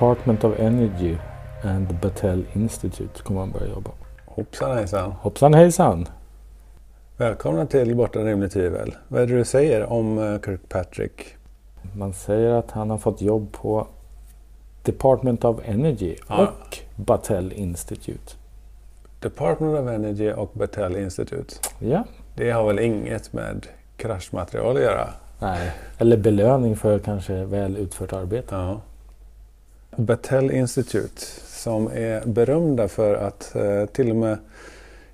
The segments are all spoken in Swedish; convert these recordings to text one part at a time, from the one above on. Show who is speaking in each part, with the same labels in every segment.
Speaker 1: Department of Energy and Battelle Institute kommer han börja jobba.
Speaker 2: Hoppsan hejsan.
Speaker 1: Hoppsan hejsan!
Speaker 2: Välkomna till Bortom rimligt tvivel. Vad är det du säger om eh, Kirkpatrick?
Speaker 1: Man säger att han har fått jobb på Department of Energy
Speaker 2: Ja.
Speaker 1: och Battelle Institute.
Speaker 2: Department of Energy och Battelle Institute.
Speaker 1: Ja,
Speaker 2: Det har väl inget med kraschmaterial att göra?
Speaker 1: nej. Eller belöning för kanske väl utfört arbete.
Speaker 2: Ja. Battelle Institute som är berömda för att eh, till och med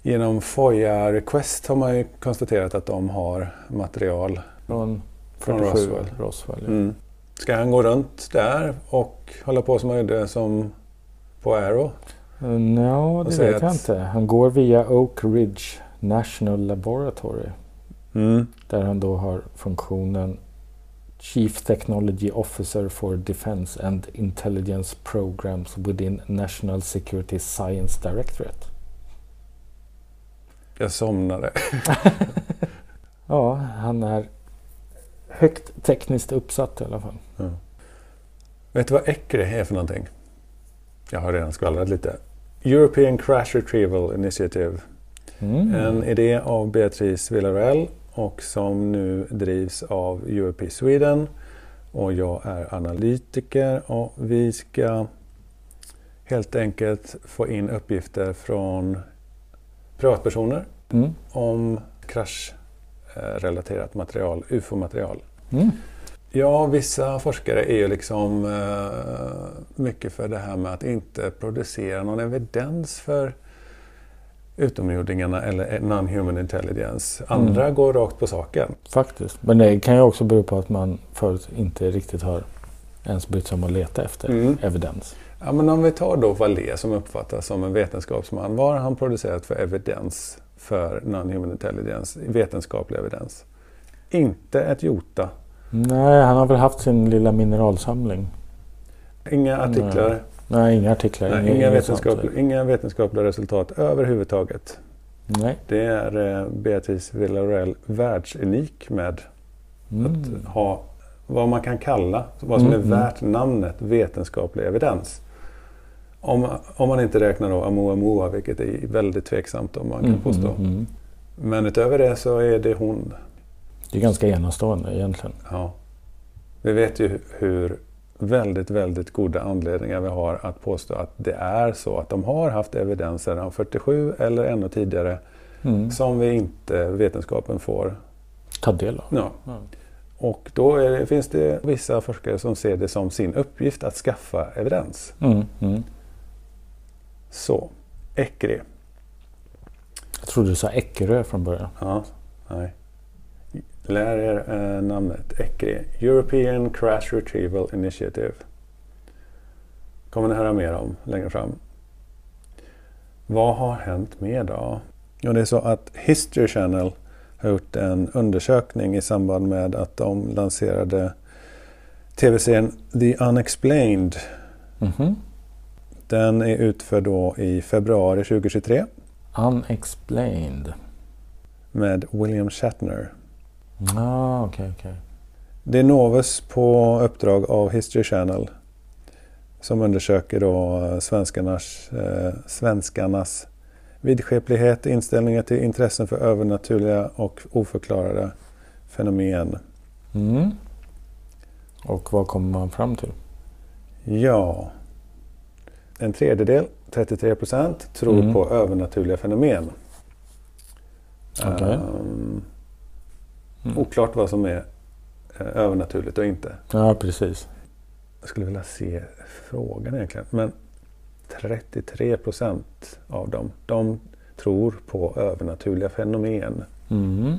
Speaker 2: genom FOIA Request har man ju konstaterat att de har material.
Speaker 1: Från
Speaker 2: Från
Speaker 1: 47
Speaker 2: Roswell.
Speaker 1: Roswell ja.
Speaker 2: Mm. Ska han gå runt där och hålla på som han gjorde som på Arrow?
Speaker 1: No, det vet jag inte. Han går via Oak Ridge National Laboratory.
Speaker 2: Mm.
Speaker 1: Där han då har funktionen Chief Technology Officer for Defense and Intelligence Programs within National Security Science Directorate.
Speaker 2: Jag somnade.
Speaker 1: Ja, han är högt tekniskt uppsatt i alla fall.
Speaker 2: Vet du vad ECRE är för någonting? Jag har redan skvallrat lite. European Crash Retrieval Initiative.
Speaker 1: Mm.
Speaker 2: En idé av Beatrice Villarreal och som nu drivs av Europe Sweden. Och jag är analytiker och vi ska helt enkelt få in uppgifter från privatpersoner
Speaker 1: Mm.
Speaker 2: om kraschrelaterat material, UFO-material.
Speaker 1: Mm.
Speaker 2: Ja, vissa forskare är ju liksom eh, mycket för det här med att inte producera någon evidens för utomjordingarna eller non-human intelligence. Andra
Speaker 1: Mm.
Speaker 2: går rakt på saken.
Speaker 1: Faktiskt. Men det kan ju också bero på att man förut inte riktigt har ens brytt sig om att leta efter
Speaker 2: Mm.
Speaker 1: evidens.
Speaker 2: Ja, men om vi tar då Wallé som uppfattas som en vetenskapsman. Vad har han producerat för evidens för non-human intelligence? Vetenskaplig evidens. Inte ett jota.
Speaker 1: Nej, han har väl haft sin lilla mineralsamling.
Speaker 2: Inga artiklar.
Speaker 1: Nej, inga artiklar.
Speaker 2: Nej,
Speaker 1: inga,
Speaker 2: inga,
Speaker 1: inget sånt.
Speaker 2: vetenskap, inga vetenskapliga resultat överhuvudtaget.
Speaker 1: Nej.
Speaker 2: Det är eh, Beatrice Villarreal världsunik med
Speaker 1: Mm.
Speaker 2: att ha vad man kan kalla, vad som är
Speaker 1: mm.
Speaker 2: värt namnet vetenskaplig evidens. Om, om man inte räknar då Amoa vilket är väldigt tveksamt om man kan
Speaker 1: Mm,
Speaker 2: påstå.
Speaker 1: mm.
Speaker 2: Men utöver det så är det hon.
Speaker 1: Det är ganska enastående egentligen.
Speaker 2: Ja. Vi vet ju hur väldigt, väldigt goda anledningar vi har att påstå att det är så att de har haft evidens sedan 47 eller ännu tidigare
Speaker 1: Mm.
Speaker 2: som vi inte vetenskapen får.
Speaker 1: Ta del av.
Speaker 2: Ja.
Speaker 1: Ja.
Speaker 2: Och då det, finns det vissa forskare som ser det som sin uppgift att skaffa evidens.
Speaker 1: Mm, mm.
Speaker 2: Så, ECRI.
Speaker 1: Jag trodde du sa Eckerö från början.
Speaker 2: Ja, nej. Lär er eh, namnet ECRI. European Crash Retrieval Initiative. kommer ni höra mer om längre fram. Vad har hänt mer då? Jo, det är så att History Channel har gjort en undersökning i samband med att de lanserade tv-serien The Unexplained.
Speaker 1: Mhm.
Speaker 2: Den är utförd då i februari 2023
Speaker 1: Unexplained.
Speaker 2: med William Shatner.
Speaker 1: Ah, okej, okej.
Speaker 2: Det är Novus på uppdrag av History Channel som undersöker då eh, svenskarnas, eh, svenskarnas vidskeplighet, inställningar till intressen för övernaturliga och oförklarade fenomen.
Speaker 1: Mm. Och vad kommer man fram till?
Speaker 2: Ja, en tredjedel, 33 procent, tror
Speaker 1: Mm.
Speaker 2: på övernaturliga fenomen.
Speaker 1: Okej.
Speaker 2: Ehm,
Speaker 1: Mm.
Speaker 2: oklart vad som är eh, övernaturligt och inte.
Speaker 1: Ja, precis.
Speaker 2: Jag skulle vilja se frågan egentligen. Men 33 procent av dem, de tror på övernaturliga fenomen.
Speaker 1: Mm.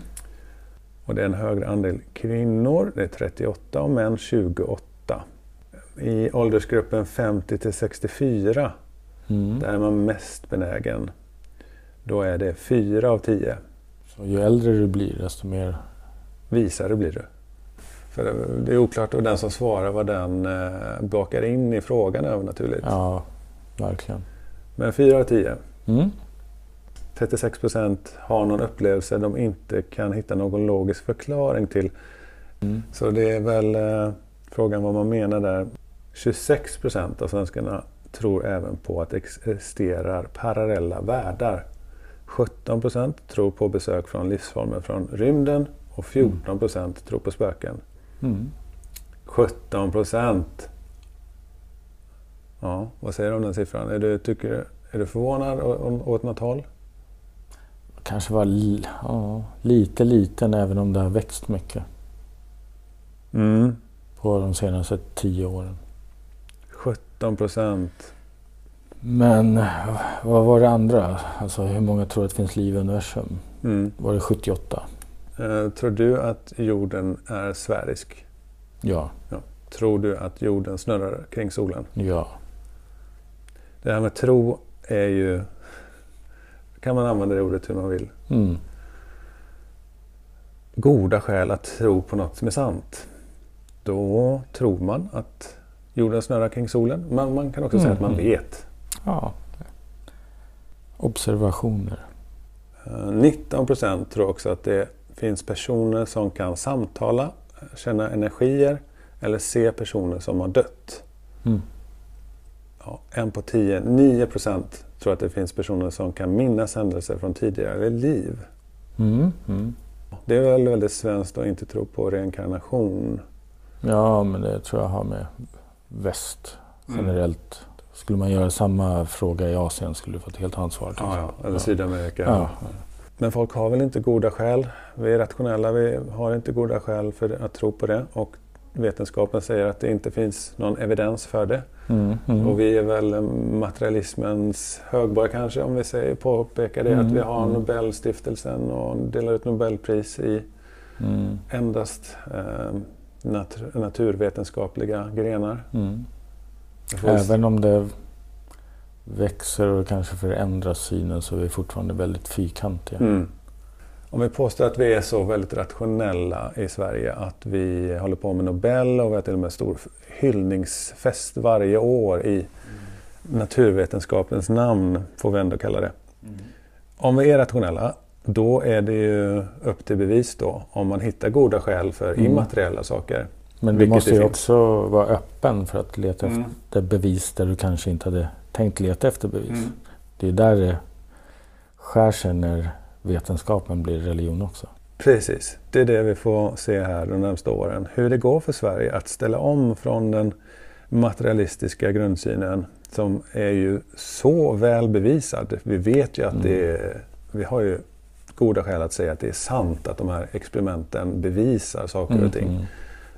Speaker 2: Och det är en högre andel kvinnor, det är 38 och män 28. I åldersgruppen 50 till 64,
Speaker 1: Mm.
Speaker 2: där är man mest benägen. Då är det 4 av 10.
Speaker 1: Så ju äldre du blir desto mer...
Speaker 2: Visare blir det. För det- det är oklart och den som svarar vad den eh, bakar in i frågan övernaturligt.
Speaker 1: Ja, verkligen.
Speaker 2: Men 4 av 10.
Speaker 1: Mm.
Speaker 2: 36 procent har någon upplevelse de inte kan hitta någon logisk förklaring till.
Speaker 1: Mm.
Speaker 2: Så det är väl eh, frågan vad man menar där. 26 procent av svenskarna tror även på att det existerar parallella världar. 17 procent tror på besök från livsformer från rymden och 14 procent tror på spöken.
Speaker 1: Mm.
Speaker 2: 17 procent! Ja, vad säger du om den siffran? Är du, tycker, är du förvånad åt något håll?
Speaker 1: Kanske var ja, lite liten även om det har växt mycket
Speaker 2: Mm.
Speaker 1: på de senaste tio åren.
Speaker 2: 17 procent.
Speaker 1: Men vad var det andra? Alltså hur många tror att det finns liv i universum?
Speaker 2: Mm.
Speaker 1: Var det 78?
Speaker 2: Eh, tror du att jorden är sfärisk?
Speaker 1: Ja,
Speaker 2: Tror du att jorden snurrar kring solen?
Speaker 1: ja.
Speaker 2: Det här med tro är ju... kan man använda det ordet hur man vill.
Speaker 1: Mm.
Speaker 2: Goda skäl att tro på något som är sant. Då tror man att jorden snurrar kring solen. Men man kan också säga att man
Speaker 1: Mm.
Speaker 2: vet.
Speaker 1: ja. Observationer.
Speaker 2: Eh, 19 procent tror också att det finns personer som kan samtala, känna energier eller se personer som har dött.
Speaker 1: Mm.
Speaker 2: Ja, en på tio, 9 procent tror att det finns personer som kan minnas händelser från tidigare liv.
Speaker 1: Mm. Mm.
Speaker 2: Det är väl väldigt svenskt att inte tro på reinkarnation.
Speaker 1: Ja, men det tror jag har med väst generellt. Skulle man göra samma fråga i Asien skulle du få ett helt annat svar.
Speaker 2: Ja, ja. Eller. Sydamerika.
Speaker 1: Ja.
Speaker 2: Men folk har väl inte goda skäl. Vi är rationella, vi har inte goda skäl för att tro på det. Och vetenskapen säger att det inte finns någon evidens för det.
Speaker 1: Mm. Mm.
Speaker 2: Och vi är väl materialismens högborg kanske om vi säger, påpekar det.
Speaker 1: Mm,
Speaker 2: Att vi har
Speaker 1: mm.
Speaker 2: Nobelstiftelsen och delar ut Nobelpris i
Speaker 1: Mm.
Speaker 2: endast eh, nat- naturvetenskapliga grenar.
Speaker 1: Mm. Även om det växer och kanske förändras synen så är vi fortfarande väldigt fyrkantiga.
Speaker 2: Mm. Om vi påstår att vi är så väldigt rationella i Sverige att vi håller på med Nobel och vi har till och med stor hyllningsfest varje år i naturvetenskapens namn, får vi ändå kalla det. Om vi är rationella, då är det ju upp till bevis då om man hittar goda skäl för
Speaker 1: Mm.
Speaker 2: immateriella saker.
Speaker 1: Men du måste ju också vara öppen för att leta
Speaker 2: Mm.
Speaker 1: efter bevis där du kanske inte hade tänkt leta efter bevis.
Speaker 2: Mm.
Speaker 1: Det är där det skär sig när vetenskapen blir religion också.
Speaker 2: Precis, det är det vi får se här de närmsta åren. Hur det går för Sverige att ställa om från den materialistiska grundsynen som är ju så väl bevisad. Vi vet ju att det är, vi har ju goda skäl att säga att det är sant att de här experimenten bevisar saker och ting.
Speaker 1: Mm.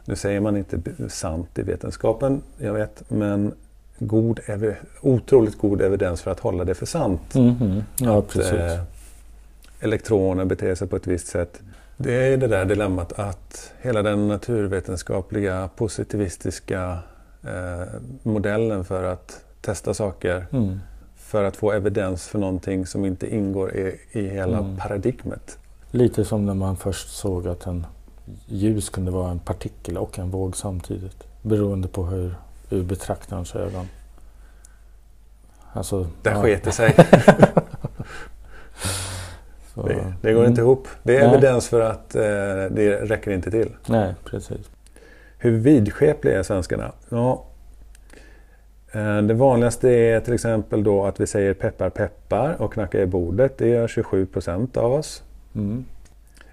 Speaker 2: Nu säger man inte sant i vetenskapen, jag vet, men god, otroligt god evidens för att hålla det för sant.
Speaker 1: Mm. Mm. Ja,
Speaker 2: Att, eh, elektroner beter sig på ett visst sätt. Det är det där dilemmat att hela den naturvetenskapliga positivistiska eh, modellen för att testa saker
Speaker 1: Mm.
Speaker 2: för att få evidens för någonting som inte ingår i, i hela
Speaker 1: Mm.
Speaker 2: paradigmet.
Speaker 1: Lite som när man först såg att en ljus kunde vara en partikel och en våg samtidigt. Beroende på hur, ur betraktarens ögon. Alltså,
Speaker 2: Där
Speaker 1: ja,
Speaker 2: sket det sig. Det, det går inte
Speaker 1: Mm.
Speaker 2: ihop. Det är
Speaker 1: Nej.
Speaker 2: evidens för att eh, det räcker inte till.
Speaker 1: Nej, precis.
Speaker 2: Hur vidskepliga är svenskarna? Ja, eh, det vanligaste är till exempel då att vi säger peppar peppar och knackar i bordet. Det gör 27 procent av oss.
Speaker 1: Mm.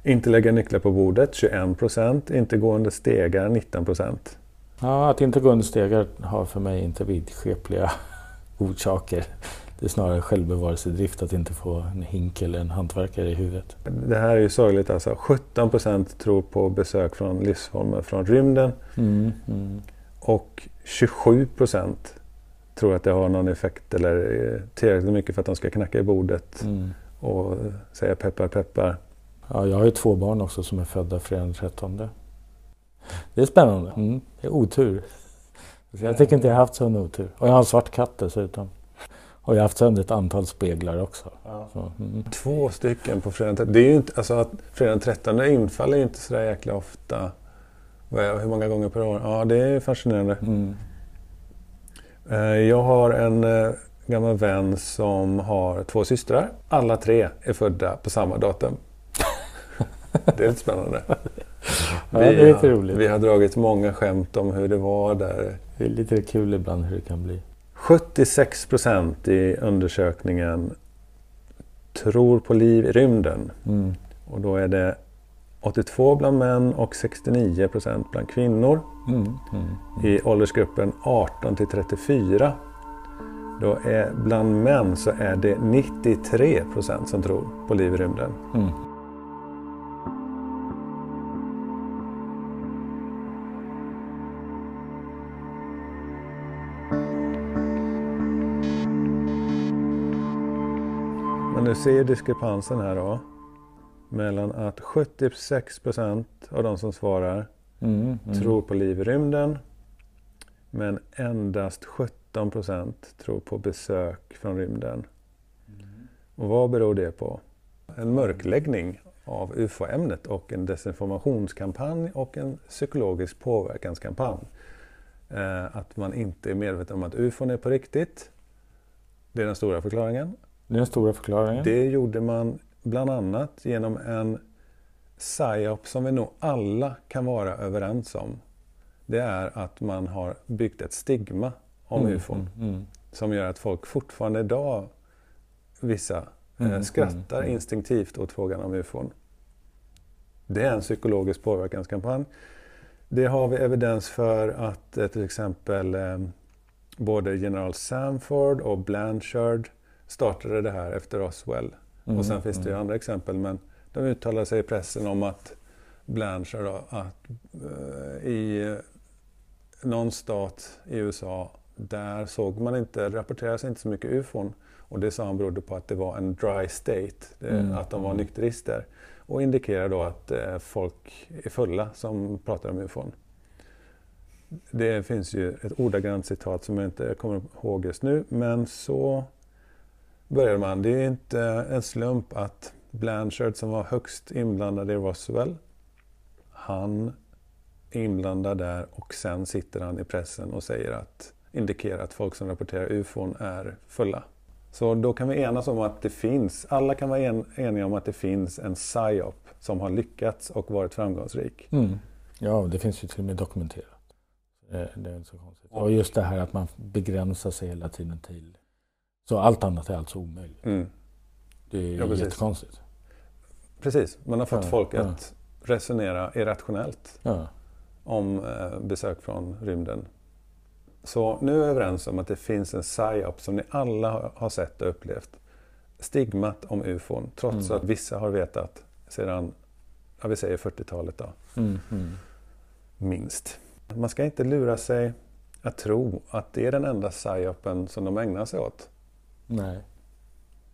Speaker 2: Inte lägga nycklar på bordet 21 procent. Inte gå under stegar 19 procent.
Speaker 1: Ja, att inte gå under stegar har för mig inte vidskepliga orsaker. Det är snarare självbevarelsedrift att inte få en hink eller en hantverkare i huvudet.
Speaker 2: Det här är ju sorgligt alltså. 17 procent tror på besök från livsformer från rymden
Speaker 1: Mm. Mm.
Speaker 2: och 27 procent tror att det har någon effekt eller är tillräckligt mycket för att de ska knacka i bordet
Speaker 1: Mm.
Speaker 2: och säga peppar peppar.
Speaker 1: Ja, jag har ju två barn också som är födda fredag den 13. Det är spännande. Mm. Det är otur. Så jag tycker inte jag har haft sån otur. Och jag har en svart katt dessutom. Och jag har haft sönder ett antal speglar också. Så, mm.
Speaker 2: Två stycken på fredag den 13. Det är ju inte, alltså att fredag den 13 infaller ju inte sådär jäkla ofta. Hur många gånger per år? Ja, det är fascinerande.
Speaker 1: Mm.
Speaker 2: Eh, Jag har en eh, gammal vän som har två systrar. Alla tre är födda på samma datum. Det är lite spännande.
Speaker 1: Ja, det är lite roligt.
Speaker 2: Vi har dragit många skämt om hur det var där.
Speaker 1: Det är lite kul ibland hur det kan bli.
Speaker 2: 76 procent i undersökningen tror på liv i rymden.
Speaker 1: Mm.
Speaker 2: Och då är det 82 bland män och 69 procent bland kvinnor.
Speaker 1: Mm. Mm.
Speaker 2: I åldersgruppen 18 till 34 då är bland män så är det 93 procent som tror på liv i rymden.
Speaker 1: Mm.
Speaker 2: Du ser diskrepansen här då. Mellan att 76 procent av de som svarar
Speaker 1: Mm. Mm.
Speaker 2: tror på liv i rymden. Men endast 17 procent tror på besök från rymden. Och vad beror det på? En mörkläggning av UFO-ämnet och en desinformationskampanj och en psykologisk påverkanskampanj. Eh, att man inte är medveten om att UFOn är på riktigt. Det är den stora förklaringen.
Speaker 1: Det är den stora förklaringen.
Speaker 2: Det gjorde man bland annat genom en psyop som vi nog alla kan vara överens om. Det är att man har byggt ett stigma om
Speaker 1: Mm,
Speaker 2: ufon
Speaker 1: Mm. Mm.
Speaker 2: som gör att folk fortfarande idag, vissa, eh,
Speaker 1: Mm,
Speaker 2: skrattar
Speaker 1: mm, mm.
Speaker 2: instinktivt åt frågan om ufon. Det är en psykologisk påverkanskampanj. Det har vi evidens för att eh, till exempel eh, både general Sanford och Blanchard startade det här efter Roswell.
Speaker 1: Mm.
Speaker 2: Och sen finns det ju
Speaker 1: Mm.
Speaker 2: andra exempel men de uttalar sig i pressen om att Blanchard då, att eh, i eh, någon stat i USA där såg man inte, rapporterades inte så mycket ufon. Och det sa han berodde på att det var en dry state, det,
Speaker 1: Mm,
Speaker 2: att de var
Speaker 1: mm.
Speaker 2: nykterister. Och indikerar då att eh, folk är fulla som pratar om ufon. Det finns ju ett ordagrant citat som jag inte kommer ihåg just nu, men så började man. Det är inte en slump att Blanchard som var högst inblandad i Roswell, han är inblandad där och sen sitter han i pressen och säger att indikerar att folk som rapporterar ufon är fulla. Så då kan vi enas om att det finns, alla kan vara en, eniga om att det finns en psyop som har lyckats och varit framgångsrik.
Speaker 1: Mm. Ja, det finns ju till och med dokumenterat. Det, det är inte så konstigt. Och just det här att man begränsar sig hela tiden till... Så allt annat är alltså omöjligt.
Speaker 2: Mm.
Speaker 1: Det är
Speaker 2: Ja, precis.
Speaker 1: jättekonstigt.
Speaker 2: Precis, man har fått
Speaker 1: Ja,
Speaker 2: folk
Speaker 1: ja.
Speaker 2: att resonera irrationellt
Speaker 1: Ja.
Speaker 2: om eh, besök från rymden. Så nu är vi överens om att det finns en psyop som ni alla har- har sett och upplevt. Stigmat om ufon, trots
Speaker 1: Mm.
Speaker 2: att vissa har vetat sedan, ja, vi säger 40-talet då,
Speaker 1: Mm. Mm.
Speaker 2: minst. Man ska inte lura sig att tro att det är den enda psyopen som de ägnar sig åt.
Speaker 1: Nej.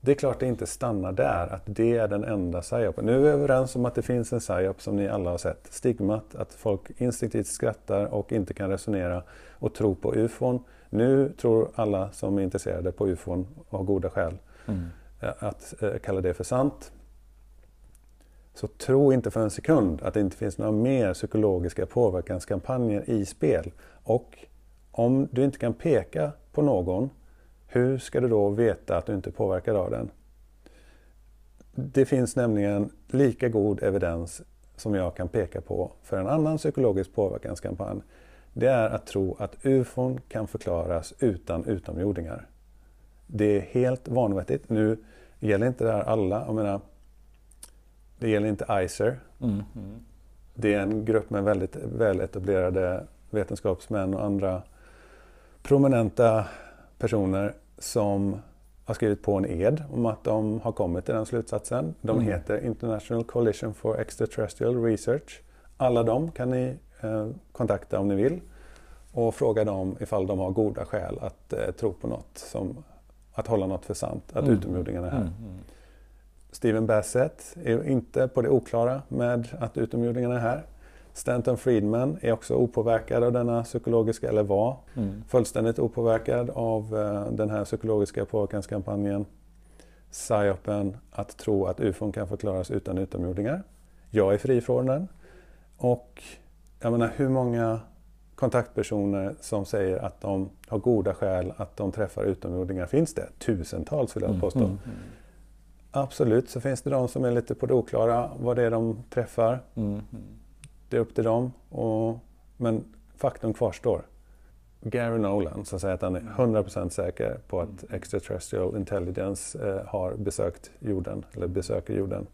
Speaker 2: Det är klart det inte stannar där, att det är den enda psyopen. Nu är vi överens om att det finns en psyop som ni alla har sett. Stigmat, att folk instinktivt skrattar och inte kan resonera och tro på ufon. Nu tror alla som är intresserade på ufon och har goda skäl
Speaker 1: Mm.
Speaker 2: eh, att eh, kalla det för sant. Så tro inte för en sekund att det inte finns några mer psykologiska påverkanskampanjer i spel. Och om du inte kan peka på någon, hur ska du då veta att du inte är påverkad av den? Det finns nämligen lika god evidens som jag kan peka på för en annan psykologisk påverkanskampanj. Det är att tro att ufon kan förklaras utan utomjordingar. Det är helt vanvettigt. Nu gäller inte det här alla. Jag menar, det gäller inte ICER.
Speaker 1: Mm. Mm.
Speaker 2: Det är en grupp med väldigt väletablerade vetenskapsmän och andra prominenta personer som har skrivit på en ed om att de har kommit till den slutsatsen. De
Speaker 1: Mm.
Speaker 2: heter International Coalition for Extraterrestrial Research. Alla de kan ni eh, kontakta om ni vill och fråga dem ifall de har goda skäl att eh, tro på något, som att hålla något för sant, att
Speaker 1: Mm.
Speaker 2: utomjordingarna är här.
Speaker 1: Mm. Mm.
Speaker 2: Steven Bassett är inte på det oklara med att utomjordingarna är här. Stanton Friedman är också opåverkad av denna psykologiska, eller var
Speaker 1: Mm.
Speaker 2: fullständigt opåverkad av eh, den här psykologiska påverkanskampanjen. Psyopen, att tro att ufon kan förklaras utan utomjordingar. Jag är fri från den. Och jag menar hur många kontaktpersoner som säger att de har goda skäl att de träffar utomjordingar finns det? Tusentals vill jag påstå.
Speaker 1: Mm.
Speaker 2: Absolut så finns det de som är lite på det oklara vad det är de träffar.
Speaker 1: Mm. Mm.
Speaker 2: Det är upp till dem. Och, men faktum kvarstår. Gary Nolan som säger att han är 100% säker på att extraterrestrial intelligence eh, har besökt jorden, eller besöker jorden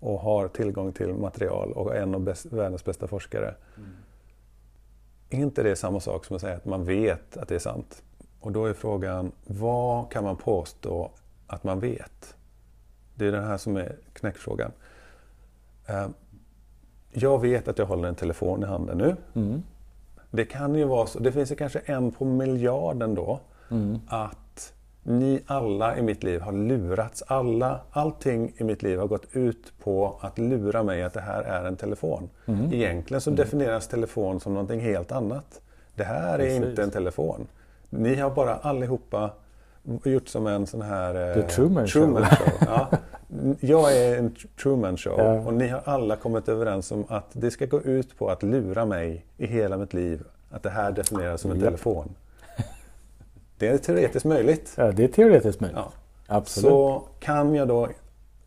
Speaker 2: och har tillgång till material och är en av bäst, världens bästa forskare. Mm. Är inte det samma sak som att säga att man vet att det är sant? Och då är frågan, vad kan man påstå att man vet? Det är det här som är knäckfrågan. Eh, jag vet att jag håller en telefon i handen nu. Mm. Det kan ju vara så, det finns ju kanske en på miljarden då, mm. att ni alla i mitt liv har lurats. Alla, allting i mitt liv har gått ut på att lura mig att det här är en telefon. Mm. Egentligen så mm. definieras telefon som någonting helt annat. Det här Precis. är inte en telefon. Ni har bara allihopa gjort som en sån här...
Speaker 1: The Truman,
Speaker 2: Truman Show. show. Ja. Jag är en Truman Show ja. och ni har alla kommit överens om att det ska gå ut på att lura mig i hela mitt liv. Att det här definieras som en yep. telefon. Det är teoretiskt möjligt.
Speaker 1: Ja, det är teoretiskt möjligt. Ja. Absolut.
Speaker 2: Så kan jag då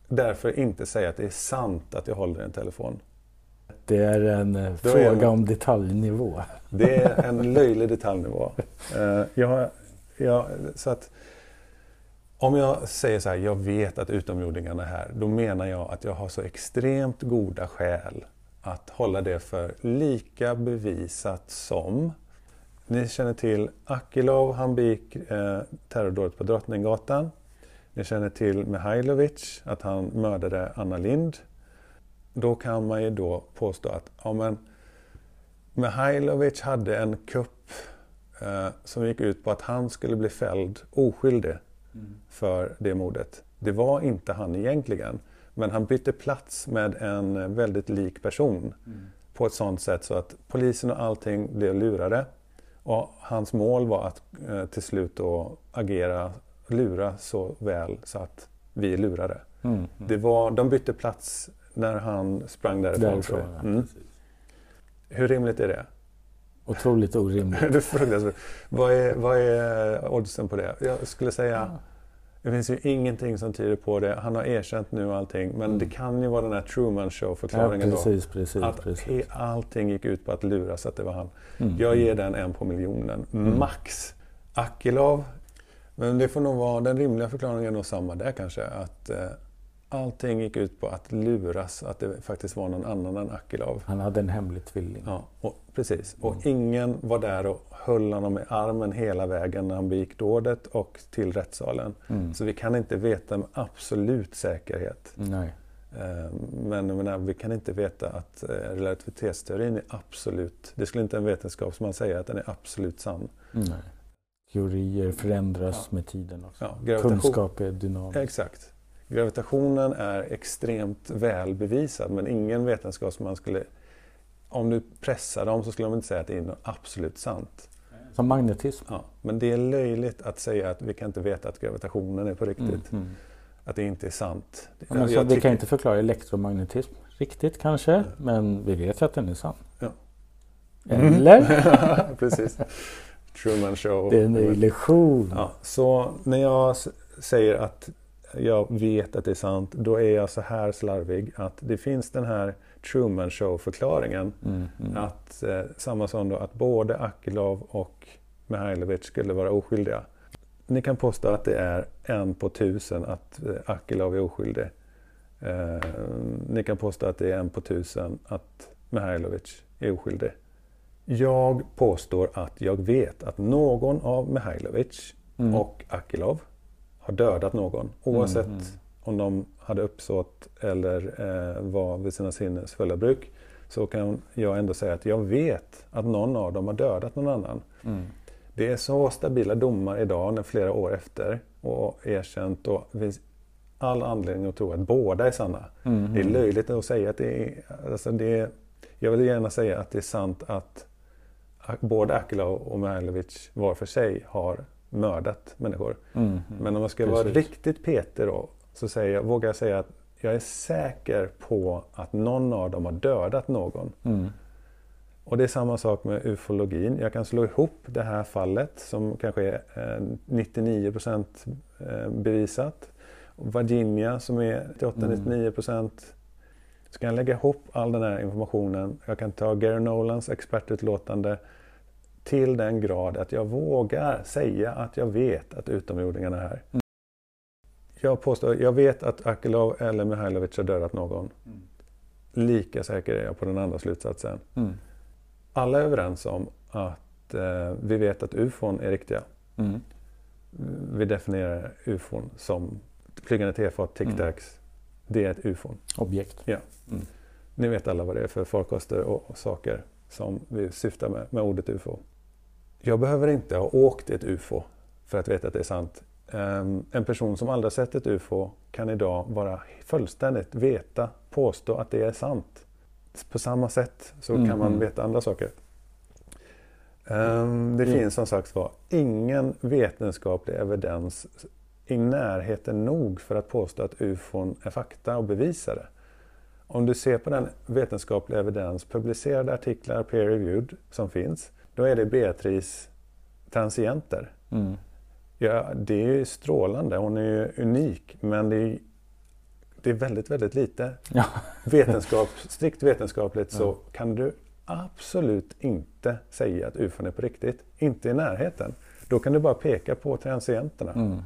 Speaker 2: därför inte säga att det är sant att jag håller en telefon.
Speaker 1: Det är en eh, då fråga är en, om detaljnivå.
Speaker 2: Det är en löjlig detaljnivå. Uh, jag, jag, så att om jag säger så här, jag vet att utomjordingarna är här, då menar jag att jag har så extremt goda skäl att hålla det för lika bevisat som ni känner till Akilov, han begick eh, terrordådet på Drottninggatan. Ni känner till Mihailovic, att han mördade Anna Lind. Då kan man ju då påstå att ja, men Mihailovic hade en kupp eh, som gick ut på att han skulle bli fälld oskyldig mm. för det mordet. Det var inte han egentligen. Men han bytte plats med en väldigt lik person mm. på ett sådant sätt så att polisen och allting blev lurade. Och hans mål var att eh, till slut då agera, lura så väl så att vi lurade. Mm. Mm. Det var, de bytte plats när han sprang därifrån. därifrån ja, mm. Hur rimligt är det?
Speaker 1: Otroligt orimligt.
Speaker 2: det är fruktansvärt. Vad är, vad är oddsen på det? Jag skulle säga ja. Det finns ju ingenting som tyder på det. Han har erkänt nu allting. Men mm. det kan ju vara den här Truman Show-förklaringen
Speaker 1: ja, precis,
Speaker 2: då.
Speaker 1: Precis,
Speaker 2: att
Speaker 1: precis.
Speaker 2: allting gick ut på att lura så att det var han. Mm. Jag ger den en på miljonen. Mm. Max. Akilov. Men det får nog vara, den rimliga förklaringen nog samma där kanske. Att eh, allting gick ut på att luras att det faktiskt var någon annan än Akilov.
Speaker 1: Han hade en hemlig tvilling.
Speaker 2: Ja, och, precis. Och mm. ingen var där och höll honom i armen hela vägen när han begick dådet och till rättssalen. Mm. Så vi kan inte veta med absolut säkerhet.
Speaker 1: Nej.
Speaker 2: Ehm, men menar, vi kan inte veta att eh, relativitetsteorin är absolut, det skulle inte en vetenskapsman säga att den är absolut sann.
Speaker 1: Nej. Teorier förändras ja. med tiden också. Ja, Kunskap är dynamiskt.
Speaker 2: Exakt. Gravitationen är extremt välbevisad men ingen vetenskapsman skulle... Om du pressar dem så skulle de inte säga att det är något absolut sant.
Speaker 1: Som magnetism?
Speaker 2: Ja, men det är löjligt att säga att vi kan inte veta att gravitationen är på riktigt. Mm, mm. Att det inte är sant.
Speaker 1: Ja, men så vi kan inte förklara elektromagnetism riktigt kanske, ja. men vi vet att den är sann.
Speaker 2: Ja.
Speaker 1: Eller?
Speaker 2: Precis. Truman show.
Speaker 1: Det är en illusion.
Speaker 2: Ja, så när jag säger att jag vet att det är sant, då är jag så här slarvig att det finns den här Truman Show-förklaringen. Mm, mm. Att eh, samma som då att både Akilov och Mihailovic skulle vara oskyldiga. Ni kan påstå att det är en på tusen att eh, Akilov är oskyldig. Eh, ni kan påstå att det är en på tusen att Mihailovic är oskyldig. Jag påstår att jag vet att någon av Mihailovic mm. och Akilov har dödat någon. Oavsett mm, mm. om de hade uppsåt eller eh, var vid sina sinnes fulla bruk. Så kan jag ändå säga att jag vet att någon av dem har dödat någon annan. Mm. Det är så stabila domar idag, när flera år efter, och erkänt och det finns all anledning att tro att båda är sanna. Mm. Det är löjligt att säga att det är, alltså det är... Jag vill gärna säga att det är sant att både Akilov och Mihailovic var för sig har mördat människor. Mm, mm, Men om jag ska Precis. vara riktigt petig då så säger jag, vågar jag säga att jag är säker på att någon av dem har dödat någon. Mm. Och det är samma sak med ufologin. Jag kan slå ihop det här fallet som kanske är 99 eh, bevisat. Virginia som är 88-99 Så kan jag lägga ihop all den här informationen. Jag kan ta Gary Nolans expertutlåtande till den grad att jag vågar säga att jag vet att utomjordingarna är här. Mm. Jag påstår, jag vet att Akilov eller Mihailovic har dödat någon. Mm. Lika säker är jag på den andra slutsatsen. Mm. Alla är överens om att eh, vi vet att ufon är riktiga. Mm. Vi definierar ufon som flygande tefat, tic-tacs. Mm. Det är ett ufon.
Speaker 1: Objekt.
Speaker 2: Ja. Mm. Ni vet alla vad det är för farkoster och, och saker som vi syftar med, med ordet ufo. Jag behöver inte ha åkt ett ufo för att veta att det är sant. Um, en person som aldrig sett ett ufo kan idag bara fullständigt veta, påstå att det är sant. På samma sätt så mm. kan man mm. veta andra saker. Um, det mm. finns som sagt var ingen vetenskaplig evidens i närheten nog för att påstå att ufon är fakta och bevisa det. Om du ser på den vetenskapliga evidens, publicerade artiklar, peer-reviewed, som finns, då är det Beatrice transienter. Mm. Ja, det är ju strålande, hon är ju unik, men det är, det är väldigt, väldigt lite. Ja. Vetenskap, strikt vetenskapligt så kan du absolut inte säga att ufon är på riktigt. Inte i närheten. Då kan du bara peka på transienterna. Mm.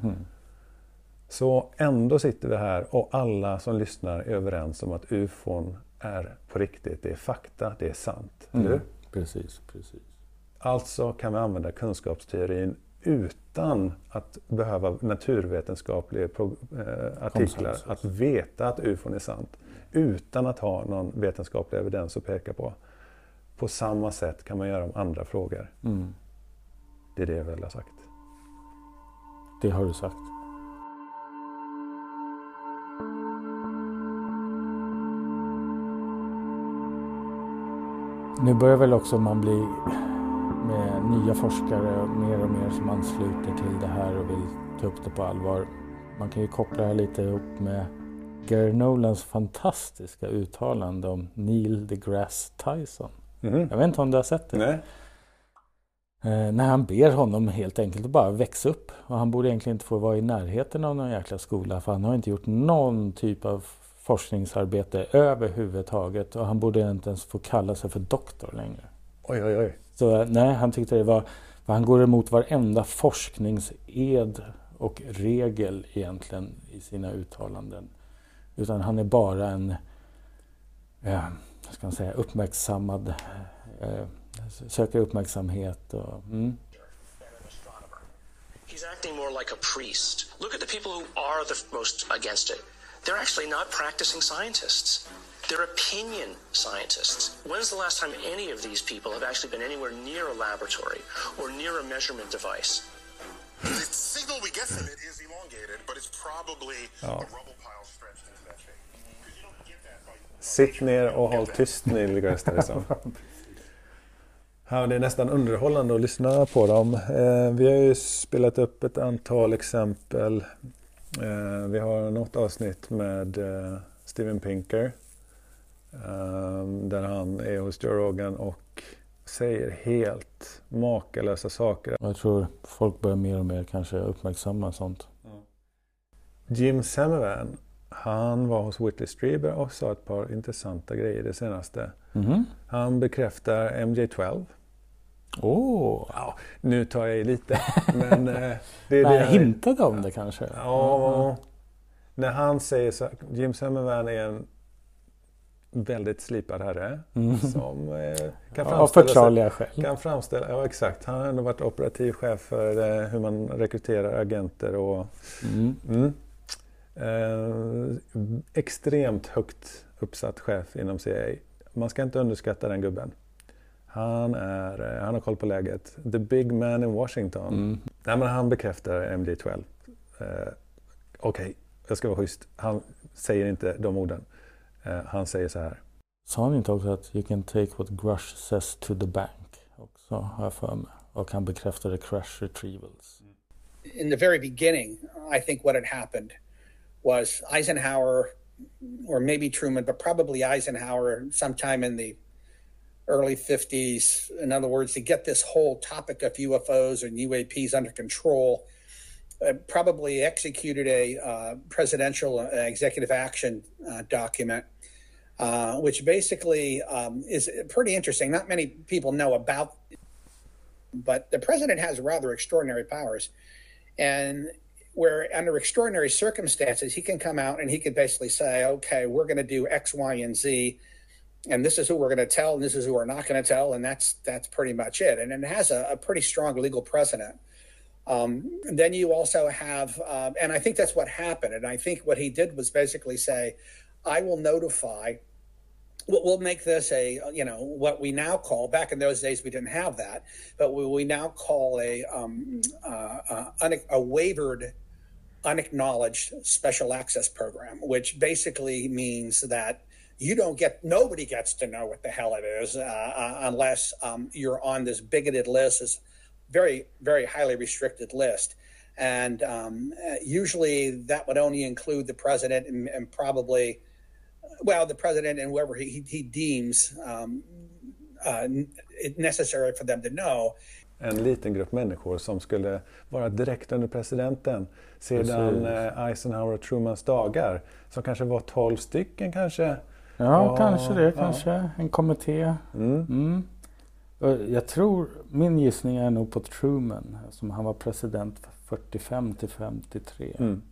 Speaker 2: Så ändå sitter vi här och alla som lyssnar är överens om att ufon är på riktigt. Det är fakta, det är sant. Mm. Eller
Speaker 1: Precis, precis.
Speaker 2: Alltså kan vi använda kunskapsteorin utan att behöva naturvetenskapliga eh, artiklar. Att veta att ufon är sant. Utan att ha någon vetenskaplig evidens att peka på. På samma sätt kan man göra om andra frågor. Mm. Det är det jag vill ha sagt.
Speaker 1: Det har du sagt. Nu börjar väl också man bli med nya forskare mer och mer som ansluter till det här och vill ta upp det på allvar. Man kan ju koppla det här lite ihop med Gary Nolans fantastiska uttalande om Neil deGrasse Tyson. Mm. Jag vet inte om du har sett det?
Speaker 2: Nej.
Speaker 1: Eh, när han ber honom helt enkelt att bara växa upp. Och han borde egentligen inte få vara i närheten av någon jäkla skola för han har inte gjort någon typ av forskningsarbete överhuvudtaget och han borde inte ens få kalla sig för doktor längre.
Speaker 2: Oj, oj, oj.
Speaker 1: Så nej, han tyckte det var... Han går emot varenda forskningsed och regel egentligen i sina uttalanden. Utan han är bara en, eh, ska man säga, uppmärksammad, eh, söker uppmärksamhet. Och, mm. He's acting more like a priest. Look at the people who are the most against it. They're actually not practicing scientists. They're opinion scientists. When's the last time any of these people have actually been anywhere near a laboratory or near a measurement device?
Speaker 2: The signal we get from it is elongated, but it's probably ja. a rubble pile stretched into that shape. Sitt ner och håll tyst Neil deGrasse Tyson. Ja, det är nästan underhållande att lyssna på dem. Eh, vi har ju spelat upp ett antal exempel Eh, vi har något avsnitt med eh, Steven Pinker där han är hos Joe Rogan och säger helt makalösa saker.
Speaker 1: Jag tror folk börjar mer och mer kanske uppmärksamma sånt.
Speaker 2: Jim Semivan, han var hos Whitley Strieber och sa ett par intressanta grejer det senaste. Mm -hmm. Han bekräftar MJ12
Speaker 1: Oh.
Speaker 2: Ja, nu tar jag i lite. Men,
Speaker 1: eh, det är det hintade om det kanske?
Speaker 2: Ja. Mm. När han säger så Jim Summerman är en väldigt slipad herre. Mm. Som eh, kan
Speaker 1: Av förklarliga skäl.
Speaker 2: Kan framställa, ja exakt. Han har ändå varit operativ chef för eh, hur man rekryterar agenter och mm. Mm. Eh, extremt högt uppsatt chef inom CIA. Man ska inte underskatta den gubben. Han, är, eh, han har koll på läget. The big man in Washington. Mm. Nej, men han bekräftar MD12. Uh, Okej, okay, jag ska vara schysst. Han säger inte de orden. Uh, han säger så här.
Speaker 1: Sa han inte också att you can take what Grush says to the bank? Också har jag för mig. Och han bekräftade crash retrievals.
Speaker 3: In the very beginning, I think what had happened was Eisenhower, or maybe Truman, but probably Eisenhower, sometime in the early 50s. In other words, to get this whole topic of UFOs and UAPs under control, uh, probably executed a uh, presidential uh, executive action uh, document uh, which basically um, is pretty interesting. Not many people know about, but the president has rather extraordinary powers, and where under extraordinary circumstances he can come out and he can basically say, "Okay, we're going to do X, Y, and Z." And this is who we're going to tell, and this is who we're not going to tell, and that's that's pretty much it. And it has a, a pretty strong legal precedent. Um, then you also have, um, and I think that's what happened. And I think what he did was basically say, I will notify. We'll, make this a, you know, what we now call. Back in those days, we didn't have that, but we, now call a um, uh, uh, a unacknowledged special access program, which basically means that you don't get nobody gets to know what the hell it is uh, uh, unless um, you're on this bigoted list as very, very highly restricted list. And um, usually that would only include the president and, and, probably, well, the president and whoever he, he deems um, uh, necessary for them to know.
Speaker 2: En liten grupp människor som skulle vara direkt under presidenten sedan Precis. Eh, Eisenhower och Trumans dagar. Som kanske var 12 stycken kanske.
Speaker 1: Ja, och, kanske det. Kanske ja. en kommitté. Mm. Mm. Jag tror, min gissning är nog på Truman, som han var president 45 till 53. Mm.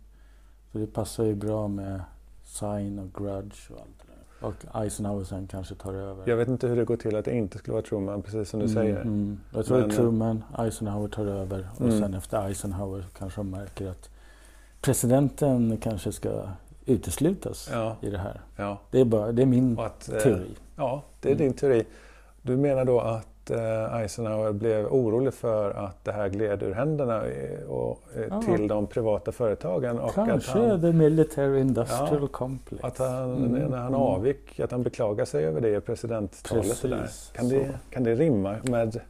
Speaker 1: Så det passar ju bra med Sign och Grudge och allt det där. Och Eisenhower sen kanske tar över.
Speaker 2: Jag vet inte hur det går till att det inte skulle vara Truman, precis som du mm, säger. Mm.
Speaker 1: Jag tror Men, det är Truman, Eisenhower tar över och mm. sen efter Eisenhower kanske de märker att presidenten kanske ska uteslutas ja. i det här. Ja. Det, är bara, det är min att, eh, teori.
Speaker 2: Ja, det är din teori. Du menar då att Eh, Eisenhower blev orolig för att det här gled ur händerna och, ja. till de privata företagen.
Speaker 1: Och Kanske att han, the military industrial ja, complex.
Speaker 2: Att han, mm. när han mm. avgick, att han beklagade sig över det i presidenttalet. Kan, det, kan det rimma med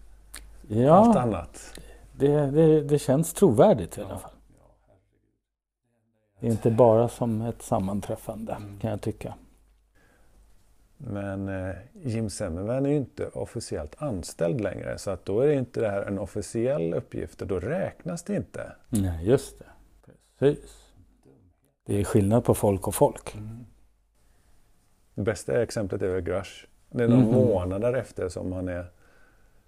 Speaker 2: ja, allt annat?
Speaker 1: Det, det, det känns trovärdigt i alla fall. Det är inte bara som ett sammanträffande mm. kan jag tycka.
Speaker 2: Men eh, Jim Semmerman är ju inte officiellt anställd längre så att då är det inte det här en officiell uppgift och då räknas det inte.
Speaker 1: Nej, just det. Precis. Det är skillnad på folk och folk. Mm.
Speaker 2: Det bästa exemplet är väl Grush. Det är några mm. månader efter som han är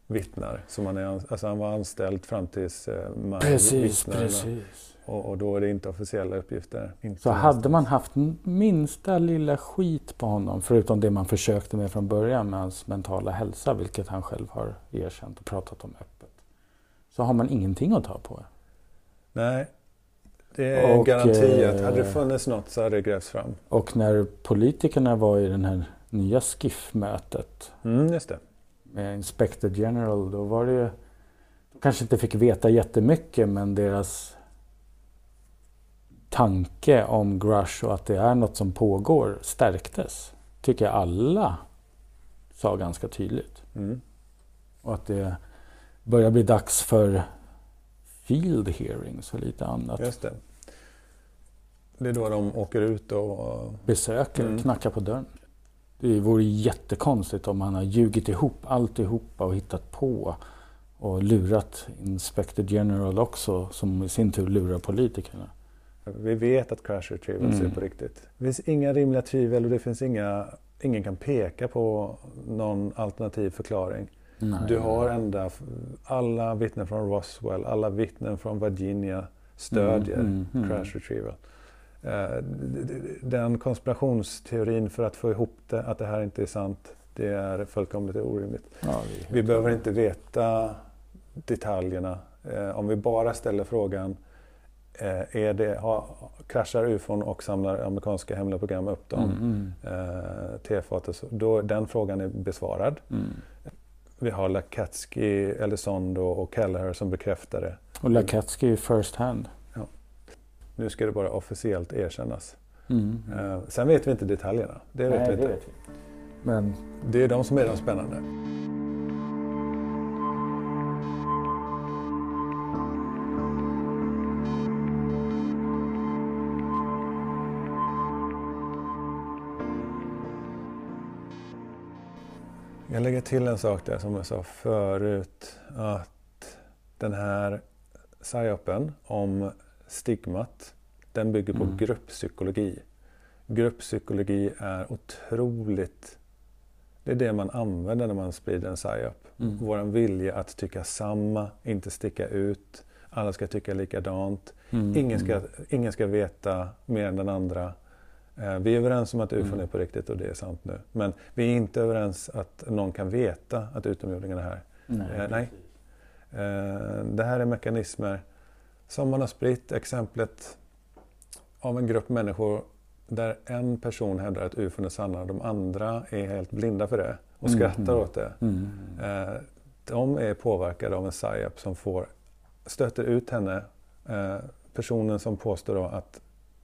Speaker 2: vittnar. Som han, är, alltså han var anställd fram tills eh, maj.
Speaker 1: Precis, precis.
Speaker 2: Och, och, då är det inte officiella uppgifter. Inte
Speaker 1: så hade man haft minsta lilla skit på honom, förutom det man försökte med från början med hans mentala hälsa, vilket han själv har erkänt och pratat om öppet, så har man ingenting att ta på.
Speaker 2: Nej, det är en och, garanti att hade det eh, funnits något så hade det grävts fram.
Speaker 1: Och när politikerna var i det här nya SKIF-mötet
Speaker 2: mm, just det.
Speaker 1: med Inspector General, då var det ju, de kanske inte fick veta jättemycket men deras tanke om Grush och att det är något som pågår stärktes. Tycker jag alla sa ganska tydligt. Mm. Och att det börjar bli dags för field hearings och lite annat.
Speaker 2: Just det. Det är då de åker ut och...
Speaker 1: Besöker, mm. knackar på dörren. Det vore jättekonstigt om han har ljugit ihop alltihopa och hittat på och lurat Inspector General också som i sin tur lurar politikerna.
Speaker 2: Vi vet att crash retrieval mm. är på riktigt. Det finns inga rimliga tvivel och det finns inga, ingen kan peka på någon alternativ förklaring. Nej. Du har ända, alla vittnen från Roswell, alla vittnen från Virginia stödjer mm, mm, mm. crash retrieval. Uh, den konspirationsteorin för att få ihop det, att det här inte är sant, det är fullkomligt orimligt. Ja, vi behöver inte veta detaljerna. Uh, om vi bara ställer frågan Eh, är det, ha, kraschar ufon och samlar amerikanska hemliga program upp dem, mm, mm. eh, tefatet, då den frågan är besvarad. Mm. Vi har Lakatsky, Elizondo och Kelleher som bekräftar det.
Speaker 1: Och Lakatsky first hand. Ja.
Speaker 2: Nu ska det bara officiellt erkännas. Mm. Eh, sen vet vi inte detaljerna. Det vet
Speaker 1: Nej,
Speaker 2: vi inte.
Speaker 1: Vet vi. Men...
Speaker 2: det är de som är de spännande. Jag lägger till en sak där som jag sa förut. Att den här psyopen om stigmat, den bygger på mm. grupppsykologi. Grupppsykologi är otroligt... Det är det man använder när man sprider en psyop.
Speaker 1: Mm.
Speaker 2: Vår vilja att tycka samma, inte sticka ut. Alla ska tycka likadant.
Speaker 1: Mm.
Speaker 2: Ingen, ska, ingen ska veta mer än den andra. Eh, Vi är överens om att ufon
Speaker 1: Mm.
Speaker 2: är på riktigt och det är sant nu. Men vi är inte överens att någon kan veta att utomjordingarna är här.
Speaker 1: Nej.
Speaker 2: Eh, nej. Eh, Det här är mekanismer som man har spritt. Exemplet av en grupp människor där en person hävdar att ufon är sanna och de andra är helt blinda för det och
Speaker 1: Mm.
Speaker 2: skrattar åt det.
Speaker 1: Mm.
Speaker 2: Eh, De är påverkade av en psyop som får, stöter ut henne. Eh, Personen som påstår då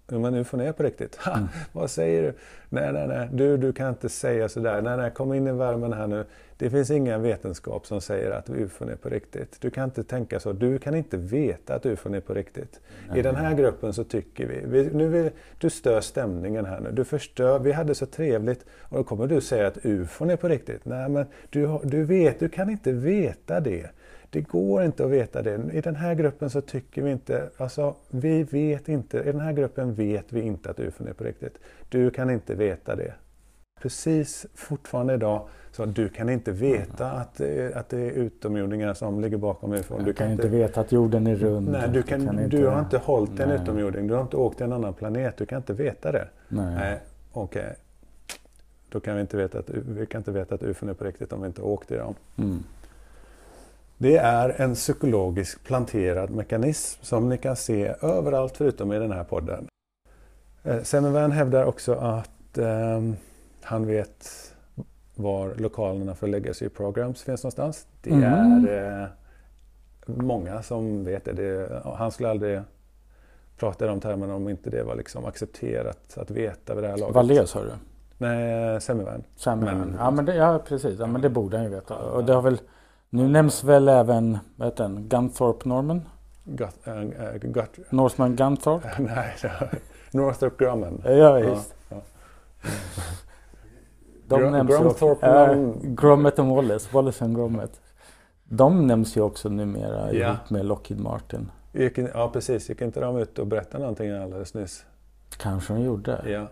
Speaker 2: att "Jo, men ufon är på riktigt. Ha,
Speaker 1: Mm.
Speaker 2: Vad säger du? Nej, nej, nej. Du, du kan inte säga sådär. Nej, nej, kom in i värmen här nu. Det finns ingen vetenskap som säger att ufon är på riktigt. Du kan inte tänka så. Du kan inte veta att ufon är på riktigt. I den här gruppen så tycker vi, vi nu vill, du stör stämningen här nu. Du förstör, vi hade så trevligt och då kommer du säga att ufon är på riktigt. Nej men du, du vet, du kan inte veta det. Det går inte att veta det. I den här gruppen så tycker vi inte, alltså vi vet inte, i den här gruppen vet vi inte att ufon är på riktigt. Du kan inte veta det. Precis fortfarande idag, så du kan inte veta att, det är- att det är utomjordingar som ligger bakom ufon.
Speaker 1: Du kan inte veta att jorden är rund.
Speaker 2: Nej, du, kan, du
Speaker 1: inte-
Speaker 2: har inte hållit en utomjording. Du har inte åkt till en annan planet. Du kan inte veta det.
Speaker 1: Nej.
Speaker 2: Nej, okej. Då kan vi inte veta att, vi kan inte veta att ufon är på riktigt om vi inte åkt i dem.
Speaker 1: Mm.
Speaker 2: Det är en psykologisk planterad mekanism som ni kan se överallt förutom i den här podden. Eh, Semmelwein hävdar också att ehm, han vet var lokalerna för legacy programs finns någonstans. Det
Speaker 1: Mm.
Speaker 2: är eh, många som vet det. det. Han skulle aldrig prata i de termerna om inte det var liksom accepterat att veta vid det här laget.
Speaker 1: Wallé sa du?
Speaker 2: Nej, Semmelwein.
Speaker 1: Ja, men det, ja, precis. Ja, men det borde han ju veta. Och det har väl, nu nämns väl även vad heter den? Gunthorpe Norman?
Speaker 2: Got, äh, äh, got,
Speaker 1: Northman Gunthorpe?
Speaker 2: nej, Northrop Grumman.
Speaker 1: Ja, just.
Speaker 2: Ja.
Speaker 1: De
Speaker 2: Grum-
Speaker 1: nämns.
Speaker 2: Grumthorpe
Speaker 1: Ja,
Speaker 2: Norman.
Speaker 1: Grommet och Wallace. Wallace and Grommet. De nämns ju också numera
Speaker 2: Ja.
Speaker 1: ihop med Lockheed Martin.
Speaker 2: Gick, ja, precis. Gick inte de ut och berättade någonting alldeles nyss?
Speaker 1: Kanske de gjorde.
Speaker 2: Ja.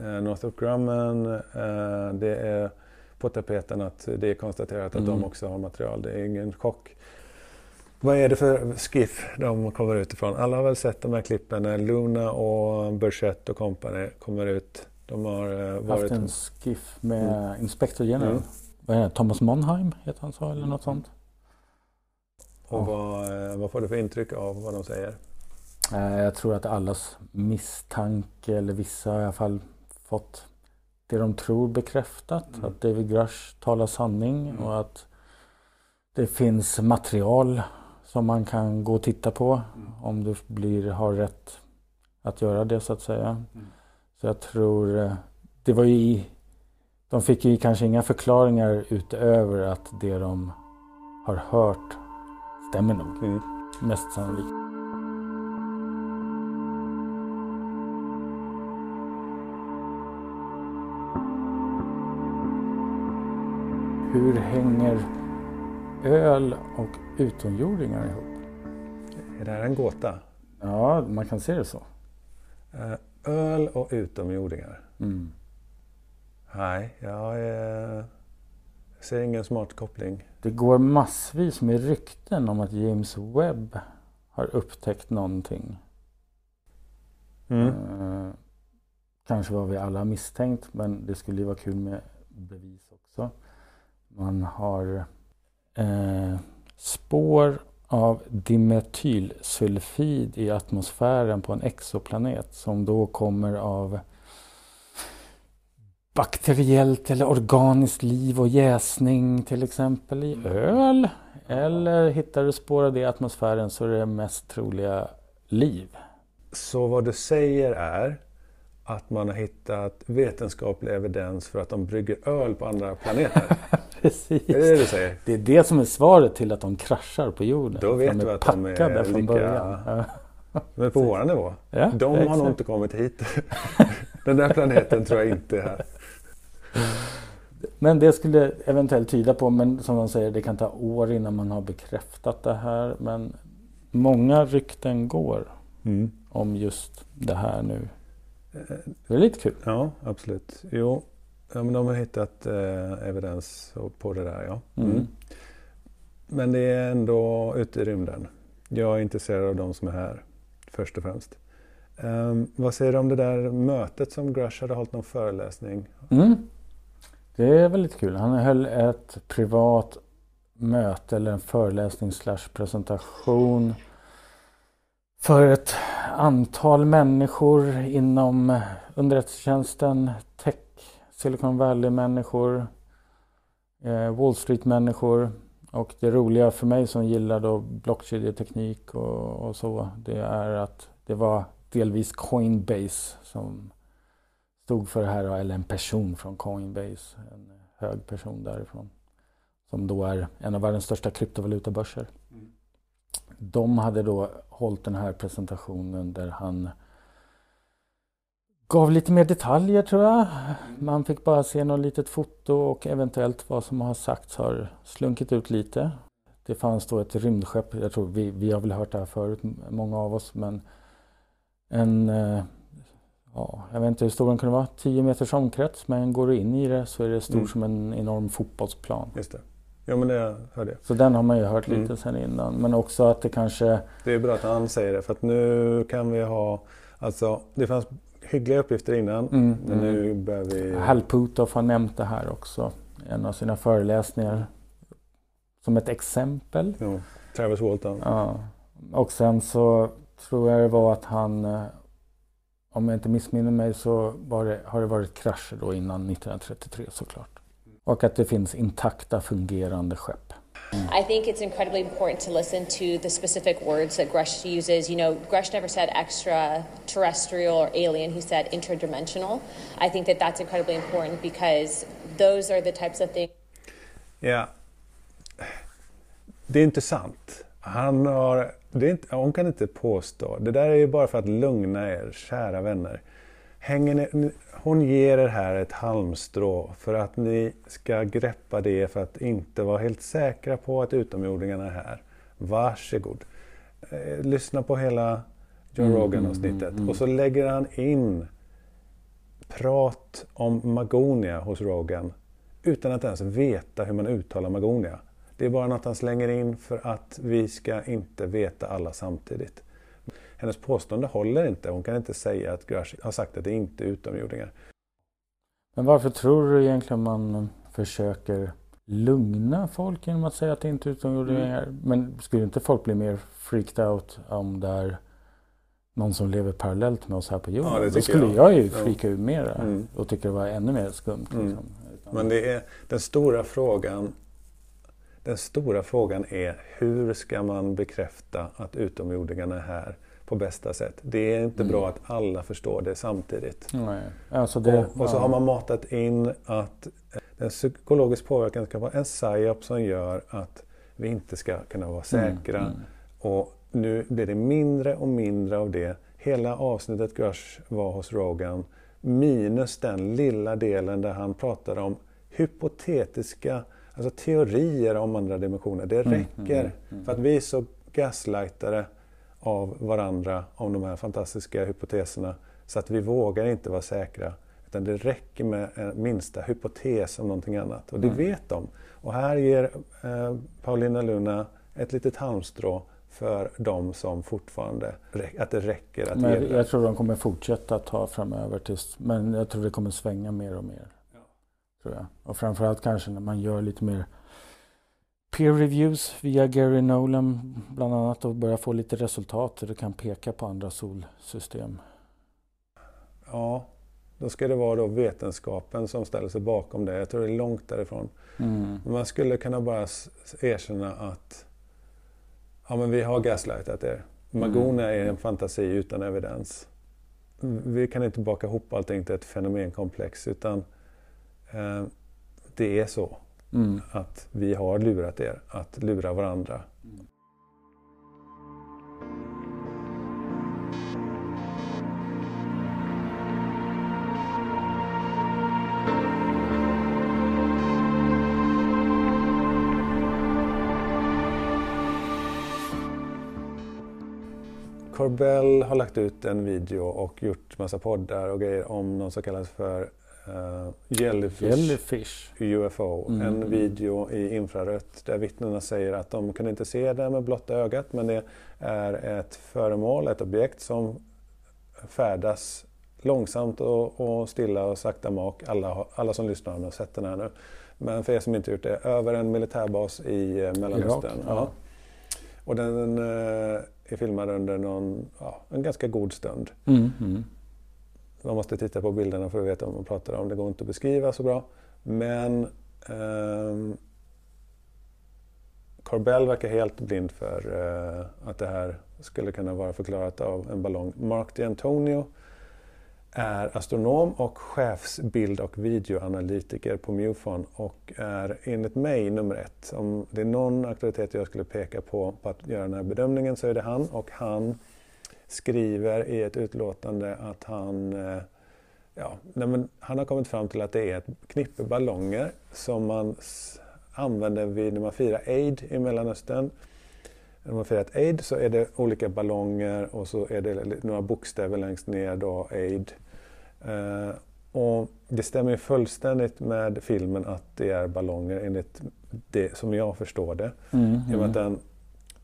Speaker 2: Eh, Northrop Grumman, eh, det är på tapeten att det är konstaterat att
Speaker 1: Mm.
Speaker 2: de också har material. Det är ingen chock. Vad är det för skiff de kommer ut ifrån? Alla har väl sett de här klippen när Luna och Burchett och company kommer ut. De har eh,
Speaker 1: Haft
Speaker 2: varit...
Speaker 1: en skiff med Inspector General.
Speaker 2: Mm.
Speaker 1: Vad är det? Thomas Monheim heter han så eller något sånt.
Speaker 2: Och vad, eh, vad får du för intryck av vad de säger?
Speaker 1: Eh, Jag tror att allas misstanke, eller vissa har i alla fall fått det de tror bekräftat.
Speaker 2: Mm.
Speaker 1: Att David Grush talar sanning
Speaker 2: Mm.
Speaker 1: och att det finns material som man kan gå och titta på
Speaker 2: Mm.
Speaker 1: om du blir, har rätt att göra det så att säga.
Speaker 2: Mm.
Speaker 1: Så jag tror eh, det var ju i, de fick ju kanske inga förklaringar utöver att det de har hört stämmer nog.
Speaker 2: Mm.
Speaker 1: Mest sannolikt. Hur hänger öl och utomjordingar ihop?
Speaker 2: Är det här en gåta?
Speaker 1: Ja, man kan se det så.
Speaker 2: Eh, Öl och utomjordingar?
Speaker 1: Mm.
Speaker 2: Nej, jag ser ingen smart koppling.
Speaker 1: Det går massvis med rykten om att James Webb har upptäckt någonting.
Speaker 2: Mm.
Speaker 1: Eh, kanske vad vi alla misstänkt men det skulle ju vara kul med bevis också. Man har eh, spår av dimetylsulfid i atmosfären på en exoplanet som då kommer av bakteriellt eller organiskt liv och jäsning till exempel i öl. Eller hittar du spår av det i atmosfären så är det mest troliga liv.
Speaker 2: Så vad du säger är att man har hittat vetenskaplig evidens för att de brygger öl på andra planeter?
Speaker 1: Precis.
Speaker 2: är det det du säger?
Speaker 1: Det är det som är svaret till att de kraschar på jorden.
Speaker 2: Då vet
Speaker 1: de
Speaker 2: du att de är
Speaker 1: från
Speaker 2: lika-
Speaker 1: början. Ja.
Speaker 2: Men på våran nivå?
Speaker 1: Ja,
Speaker 2: De har
Speaker 1: exakt.
Speaker 2: nog inte kommit hit. Den där planeten tror jag inte är här.
Speaker 1: Men det skulle eventuellt tyda på, men som de säger, det kan ta år innan man har bekräftat det här. Men många rykten går om just det här nu. Det är lite kul.
Speaker 2: Ja, absolut. Jo, ja, men de har hittat eh, evidens på det där ja. Mm.
Speaker 1: Mm.
Speaker 2: Men det är ändå ute i rymden. Jag är intresserad av de som är här först och främst. Um, vad säger du om det där mötet som Grush hade hållit någon föreläsning?
Speaker 1: Mm. Det är väldigt kul. Han höll ett privat möte eller en föreläsning slash presentation för ett antal människor inom underrättelsetjänsten, tech, Silicon Valley-människor, eh, Wall Street-människor. Och det roliga för mig som gillar då blockkedjeteknik och, och så, det är att det var delvis Coinbase som stod för det här, eller en person från Coinbase, en hög person därifrån. Som då är en av världens största kryptovalutabörser. Mm. De hade då hållit den här presentationen där han gav lite mer detaljer tror jag. Man fick bara se något litet foto och eventuellt vad som har sagts har slunkit ut lite. Det fanns då ett rymdskepp, jag tror vi, vi har väl hört det här förut, många av oss, men en, eh, ja, jag vet inte hur stor den kunde vara, 10 meters omkrets, men går du in i det så är det stor mm. som en enorm fotbollsplan.
Speaker 2: Just det. Ja men det hörde jag.
Speaker 1: Så den har man ju hört lite mm. sen innan. Men också att det kanske...
Speaker 2: Det är bra att han säger det för att nu kan vi ha, alltså det fanns hyggliga uppgifter innan. Mm, men nu mm. börjar vi...
Speaker 1: Hal Puthoff har nämnt det här också. En av sina föreläsningar. Som ett exempel.
Speaker 2: Ja, Travis Walton.
Speaker 1: Ja. Och sen så tror jag det var att han, eh, om jag inte missminner mig, så det, har det varit krascher då innan 1933 såklart. Och att det finns intakta fungerande skepp.
Speaker 4: I think it's incredibly important to listen to the specific words that Grush uses. You know, Grush never said extraterrestrial or alien, he said interdimensional. I think that that's incredibly important because those are the types of things.
Speaker 2: Ja, det är inte sant. Han har, det är inte, hon kan inte påstå. Det där är ju bara för att lugna er, kära vänner. Hänger ni, hon ger er här ett halmstrå för att ni ska greppa det för att inte vara helt säkra på att utomjordingarna är här. Varsågod. Eh, lyssna på hela Joe mm, Rogan-avsnittet mm, mm, och så lägger han in prat om Magonia hos Rogan utan att ens veta hur man uttalar Magonia. Det är bara något han slänger in för att vi ska inte veta alla samtidigt hennes påstående håller inte. Hon kan inte säga att Grush har sagt att det inte är utomjordingar.
Speaker 1: Men varför tror du egentligen man försöker lugna folk genom att säga att det inte är utomjordingar? Mm. Men skulle inte folk bli mer freaked out om det är någon som lever parallellt med oss här på jorden? Ja, Då skulle jag, jag ju freaka ut mera mm. och tycka det var ännu mer skumt. Mm. Liksom.
Speaker 2: Men det är den stora frågan den stora frågan är hur ska man bekräfta att utomjordingarna är här? På bästa sätt. Det är inte mm. bra att alla förstår det samtidigt.
Speaker 1: Alltså det,
Speaker 2: och, och, så har man matat in att den psykologisk påverkan ska vara en psyop som gör att vi inte ska kunna vara mm, säkra. Mm. Mm. Och nu blir det mindre och mindre av det. Hela avsnittet Grush var hos Rogan minus den lilla delen där han pratade om hypotetiska alltså teorier om andra dimensioner. Det mm, räcker mm, för att vi är så gaslightade av varandra om de här fantastiska hypoteserna så att vi vågar inte vara säkra. Utan det räcker med en minsta hypotes om någonting annat. Och det mm. vet de. Och här ger eh, Paulina Luna ett litet halmstrå för de som fortfarande, att det räcker att
Speaker 1: men Jag tror de kommer fortsätta ta framöver tills, men jag tror det kommer svänga mer och mer. Ja. Tror jag. Och framförallt kanske när man gör lite mer peer reviews via Gary Nolan bland annat och börja få lite resultat så du kan peka på andra solsystem.
Speaker 2: Ja, då ska det vara då vetenskapen som ställer sig bakom det. Jag tror det är långt därifrån. Mm. Man skulle kunna bara erkänna att ja, men vi har gaslightat er. Magona mm. är en fantasi utan evidens. Vi kan inte baka ihop allting till ett fenomenkomplex utan eh, det är så. Mm. Att vi har lurat er att lura varandra. Mm. Corbell har lagt ut en video och gjort massa poddar och grejer om någon som kallas för uh, Jellyfish,
Speaker 1: Jellyfish.
Speaker 2: UFO.
Speaker 1: Mm.
Speaker 2: En video i infrarött där vittnena säger att de kunde inte se det med blotta ögat men det är ett föremål, ett objekt som färdas långsamt och, och stilla och sakta mak. Alla, alla som lyssnar har sett den här nu. Men för er som inte gjort det, över en militärbas i eh, Mellanöstern.
Speaker 1: ja.
Speaker 2: Ja. Och den eh, är filmad under någon, ja, en ganska god stund.
Speaker 1: Mm, mm.
Speaker 2: Man måste titta på bilderna för att veta vad man pratar om. Det går inte att beskriva så bra. Men eh, Corbell verkar helt blind för eh, att det här skulle kunna vara förklarat av en ballong. Mark D'Antonio är astronom och chefsbild och videoanalytiker på MUFON och är enligt mig nummer ett. Om det är någon auktoritet jag skulle peka på på att göra den här bedömningen så är det han och han skriver i ett utlåtande att han, eh, ja, nej men han har kommit fram till att det är ett knippe ballonger som man använder vid när man firar Eid i Mellanöstern. När man firar Eid så är det olika ballonger och så är det några bokstäver längst ner då, Eid. Eh, och det stämmer ju fullständigt med filmen att det är ballonger enligt det som jag förstår det.
Speaker 1: Mm,
Speaker 2: I och med
Speaker 1: mm.
Speaker 2: att den